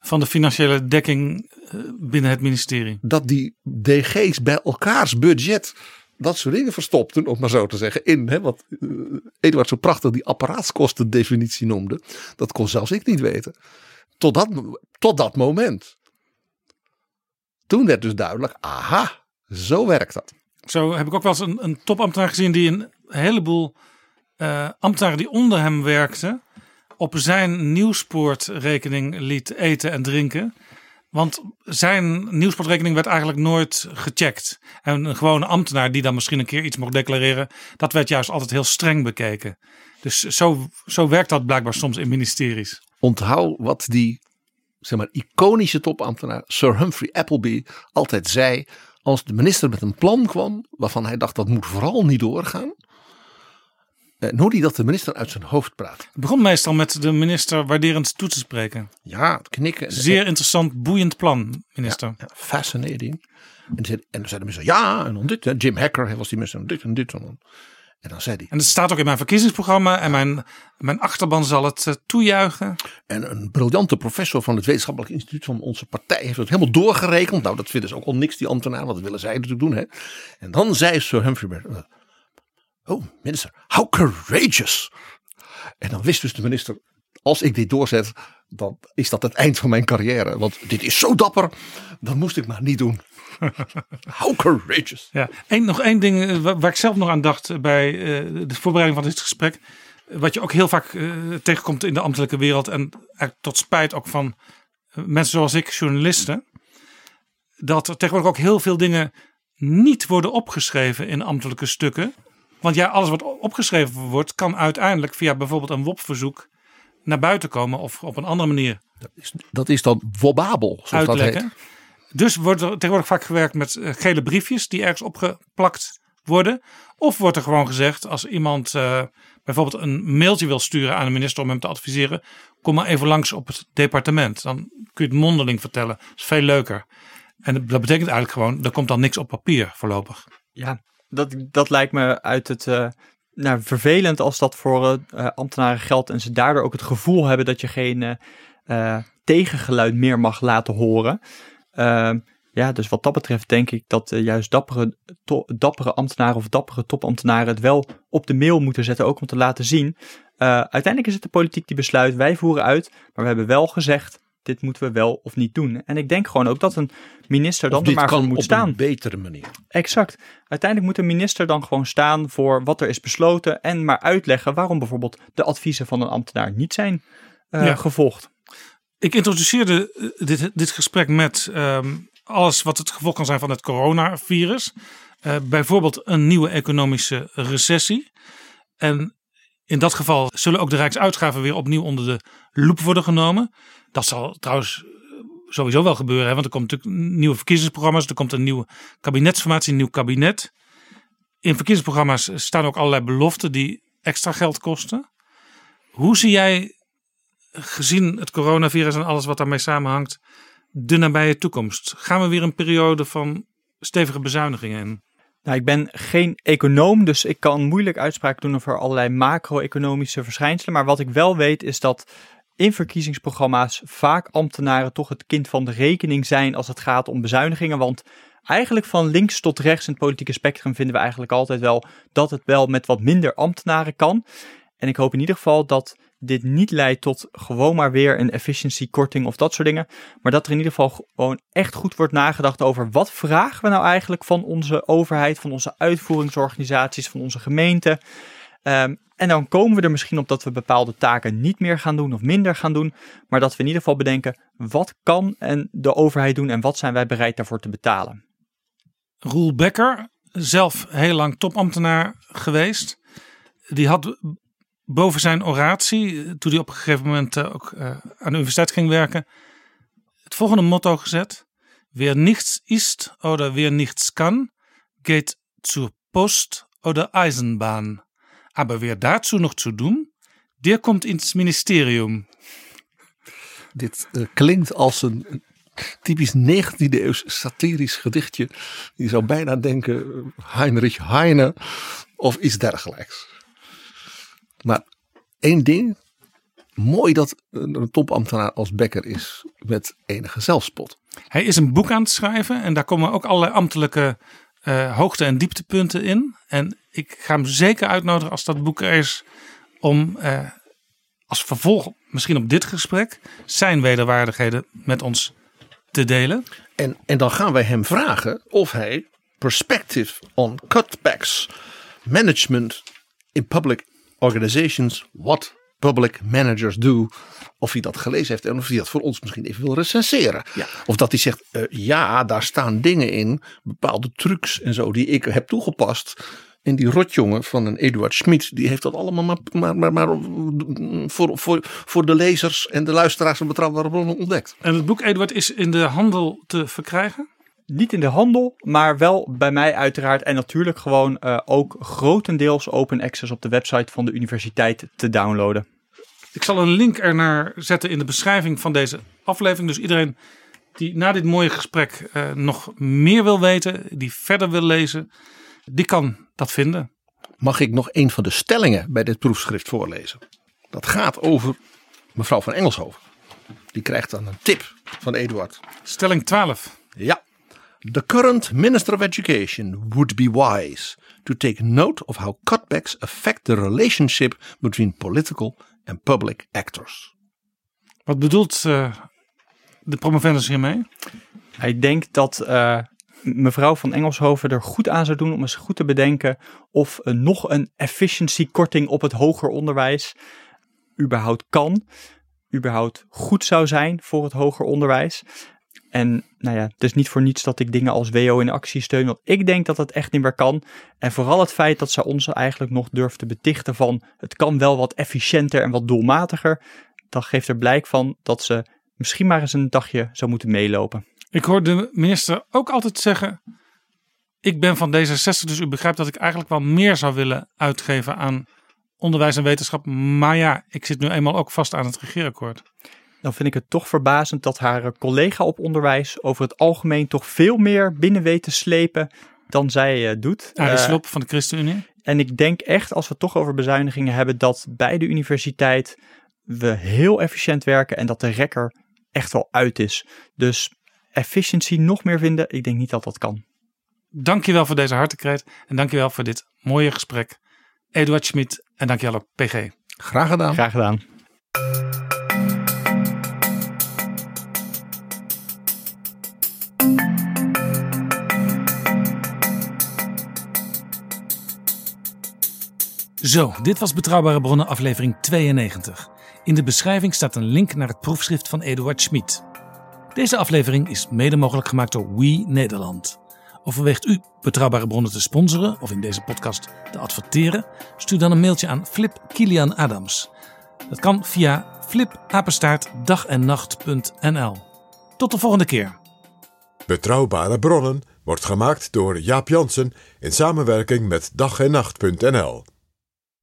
van de financiële dekking eh, binnen het ministerie. Dat die DG's bij elkaars budget dat soort dingen verstopten, om maar zo te zeggen, in hè, wat eh, Eduard zo prachtig die apparaatskostendefinitie noemde. Dat kon zelfs ik niet weten. Tot dat, tot dat moment. Toen werd dus duidelijk, aha, zo werkt dat. Zo heb ik ook wel eens een, een topambtenaar gezien die een heleboel eh, ambtenaren die onder hem werkten op zijn nieuwspoortrekening liet eten en drinken. Want zijn nieuwsportrekening werd eigenlijk nooit gecheckt. En een gewone ambtenaar die dan misschien een keer iets mocht declareren, dat werd juist altijd heel streng bekeken. Dus zo, zo werkt dat blijkbaar soms in ministeries. Onthoud wat die zeg maar, iconische topambtenaar Sir Humphrey Appleby altijd zei. Als de minister met een plan kwam waarvan hij dacht dat moet vooral niet doorgaan. En hoe hij dat de minister uit zijn hoofd praat. Het begon meestal met de minister waarderend toe te spreken. Ja, knikken. Zeer interessant, boeiend plan, minister. Ja, fascinating. En, zei- en dan zei de minister, ja, en dan dit. hè. Jim Hacker was die minister, en dit en dit. En dan, en dan zei hij. En het staat ook in mijn verkiezingsprogramma en mijn, mijn achterban zal het eh, toejuichen. En een briljante professor van het wetenschappelijk instituut van onze partij heeft het helemaal doorgerekend. Nou, dat vinden ze ook al niks, die ambtenaren, want dat willen zij natuurlijk doen. Hè. En dan zei Sir Humphrey, eh, oh minister, how courageous. En dan wist dus de minister, als ik dit doorzet, dan is dat het eind van mijn carrière. Want dit is zo dapper, dat moest ik maar niet doen. [laughs] how courageous. Ja, nog één ding eh, wa- waar ik zelf nog aan dacht eh, bij eh, de voorbereiding van dit gesprek. Wat je ook heel vaak tegenkomt in de ambtelijke wereld. En tot spijt ook van mensen zoals ik, journalisten. Dat er tegenwoordig ook heel veel dingen niet worden opgeschreven in ambtelijke stukken. Want ja, alles wat opgeschreven wordt, kan uiteindelijk via bijvoorbeeld een WOP-verzoek naar buiten komen of op een andere manier Dat is dan wobabel, zoals dat uitlekken. heet. Dus wordt er tegenwoordig vaak gewerkt met eh, gele briefjes die ergens opgeplakt worden. Of wordt er gewoon gezegd als iemand eh, bijvoorbeeld een mailtje wil sturen aan de minister om hem te adviseren. Kom maar even langs op het departement. Dan kun je het mondeling vertellen. Dat is veel leuker. En dat betekent eigenlijk gewoon, er komt dan niks op papier voorlopig. Ja, dat, dat lijkt me uit het. eh, nou, vervelend als dat voor eh, eh, ambtenaren geldt en ze daardoor ook het gevoel hebben dat je geen eh, tegengeluid meer mag laten horen. Ehm, ja, dus wat dat betreft denk ik dat juist dappere, dappere ambtenaren of dappere topambtenaren het wel op de mail moeten zetten, ook om te laten zien. uiteindelijk is het de politiek die besluit, wij voeren uit, maar we hebben wel gezegd, dit moeten we wel of niet doen. En ik denk gewoon ook dat een minister dan er maar voor kan moet op staan. een betere manier. Exact. Uiteindelijk moet de minister dan gewoon staan voor wat er is besloten en maar uitleggen waarom bijvoorbeeld de adviezen van een ambtenaar niet zijn eh, Ja. gevolgd. Ik introduceerde eh, dit, dit gesprek met ehm, alles wat het gevolg kan zijn van het coronavirus. Eh, bijvoorbeeld een nieuwe economische recessie. En In dat geval zullen ook de Rijksuitgaven weer opnieuw onder de loep worden genomen. Dat zal trouwens sowieso wel gebeuren, hè, want er komt natuurlijk nieuwe verkiezingsprogramma's, er komt een nieuwe kabinetsformatie, een nieuw kabinet. In verkiezingsprogramma's staan ook allerlei beloften die extra geld kosten. Hoe zie jij, gezien het coronavirus en alles wat daarmee samenhangt, de nabije toekomst? Gaan we weer een periode van stevige bezuinigingen in? Nou, ik ben geen econoom, dus ik kan moeilijk uitspraken doen over allerlei macro-economische verschijnselen. Maar wat ik wel weet is dat in verkiezingsprogramma's vaak ambtenaren toch het kind van de rekening zijn als het gaat om bezuinigingen. Want eigenlijk van links tot rechts in het politieke spectrum vinden we eigenlijk altijd wel dat het wel met wat minder ambtenaren kan. En ik hoop in ieder geval dat dit niet leidt tot gewoon maar weer een efficiëntiekorting of dat soort dingen. Maar dat er in ieder geval gewoon echt goed wordt nagedacht over wat vragen we nou eigenlijk van onze overheid, van onze uitvoeringsorganisaties, van onze gemeente. Um, en dan komen we er misschien op dat we bepaalde taken niet meer gaan doen of minder gaan doen. Maar dat we in ieder geval bedenken, wat kan en de overheid doen en wat zijn wij bereid daarvoor te betalen. Roel Becker, zelf heel lang topambtenaar geweest. Die had boven zijn oratie, toen hij op een gegeven moment eh, ook uh, aan de universiteit ging werken, het volgende motto gezet. Wer nichts ist oder wer nichts kann, geht zur Post oder Eisenbahn. Aber wer dazu nog zu doen, der komt ins ministerium. Dit klinkt als een typisch 19e eeuws satirisch gedichtje. Je zou bijna denken Heinrich Heine of iets dergelijks. Maar één ding, mooi dat een topambtenaar als Becker is met enige zelfspot. Hij is een boek aan het schrijven en daar komen ook allerlei ambtelijke uh, hoogte- en dieptepunten in. En ik ga hem zeker uitnodigen als dat boek er is om uh, als vervolg misschien op dit gesprek zijn wederwaardigheden met ons te delen. En, en dan gaan wij hem vragen of hij Perspective on Cutbacks Management in Public Organizations, What Public Managers Do, of hij dat gelezen heeft en of hij dat voor ons misschien even wil recenseren. Ja. Of dat hij zegt, uh, ja, daar staan dingen in, bepaalde trucs en zo die ik heb toegepast. En die rotjongen van een Eduard Schmid, die heeft dat allemaal maar, maar, maar, maar voor, voor, voor de lezers en de luisteraars van Betrouwbare Bronnen ontdekt. En het boek Eduard is in de handel te verkrijgen? Niet in de handel, maar wel bij mij uiteraard. En natuurlijk gewoon uh, ook grotendeels open access op de website van de universiteit te downloaden. Ik zal een link ernaar zetten in de beschrijving van deze aflevering. Dus iedereen die na dit mooie gesprek uh, nog meer wil weten, die verder wil lezen, die kan dat vinden. Mag ik nog een van de stellingen bij dit proefschrift voorlezen? Dat gaat over mevrouw van Engelshoven. Die krijgt dan een tip van Eduard. Stelling 12. Ja. The current Minister of Education would be wise to take note of how cutbacks affect the relationship between political and public actors. Wat bedoelt uh, de promovendus hiermee? Ik denk dat uh, mevrouw van Engelshoven er goed aan zou doen om eens goed te bedenken of uh, nog een efficiëntiekorting op het hoger onderwijs überhaupt kan, überhaupt goed zou zijn voor het hoger onderwijs. En nou ja, het is niet voor niets dat ik dingen als WO in actie steun, want ik denk dat het echt niet meer kan. En vooral het feit dat ze ons eigenlijk nog durft te betichten van het kan wel wat efficiënter en wat doelmatiger, dat geeft er blijk van dat ze misschien maar eens een dagje zou moeten meelopen. Ik hoor de minister ook altijd zeggen, ik ben van D66, dus u begrijpt dat ik eigenlijk wel meer zou willen uitgeven aan onderwijs en wetenschap. Maar ja, ik zit nu eenmaal ook vast aan het regeerakkoord dan vind ik het toch verbazend dat haar collega op onderwijs over het algemeen toch veel meer binnen weet te slepen dan zij uh, doet. Arie Slob uh, van de ChristenUnie. En ik denk echt, als we het toch over bezuinigingen hebben, dat bij de universiteit we heel efficiënt werken en dat de rekker echt wel uit is. Dus efficiëntie nog meer vinden, ik denk niet dat dat kan. Dankjewel voor deze hartekreet en dankjewel voor dit mooie gesprek. Eduard Schmid en dankjewel ook PG. Graag gedaan. Graag gedaan. Zo, dit was Betrouwbare Bronnen aflevering 92. In de beschrijving staat een link naar het proefschrift van Eduard Schmid. Deze aflevering is mede mogelijk gemaakt door We Nederland. Overweegt u betrouwbare bronnen te sponsoren of in deze podcast te adverteren? Stuur dan een mailtje aan Flip Kilian Adams. Dat kan via flipapenstaartdagennacht.nl. Tot de volgende keer. Betrouwbare bronnen wordt gemaakt door Jaap Jansen in samenwerking met dag en nacht.nl.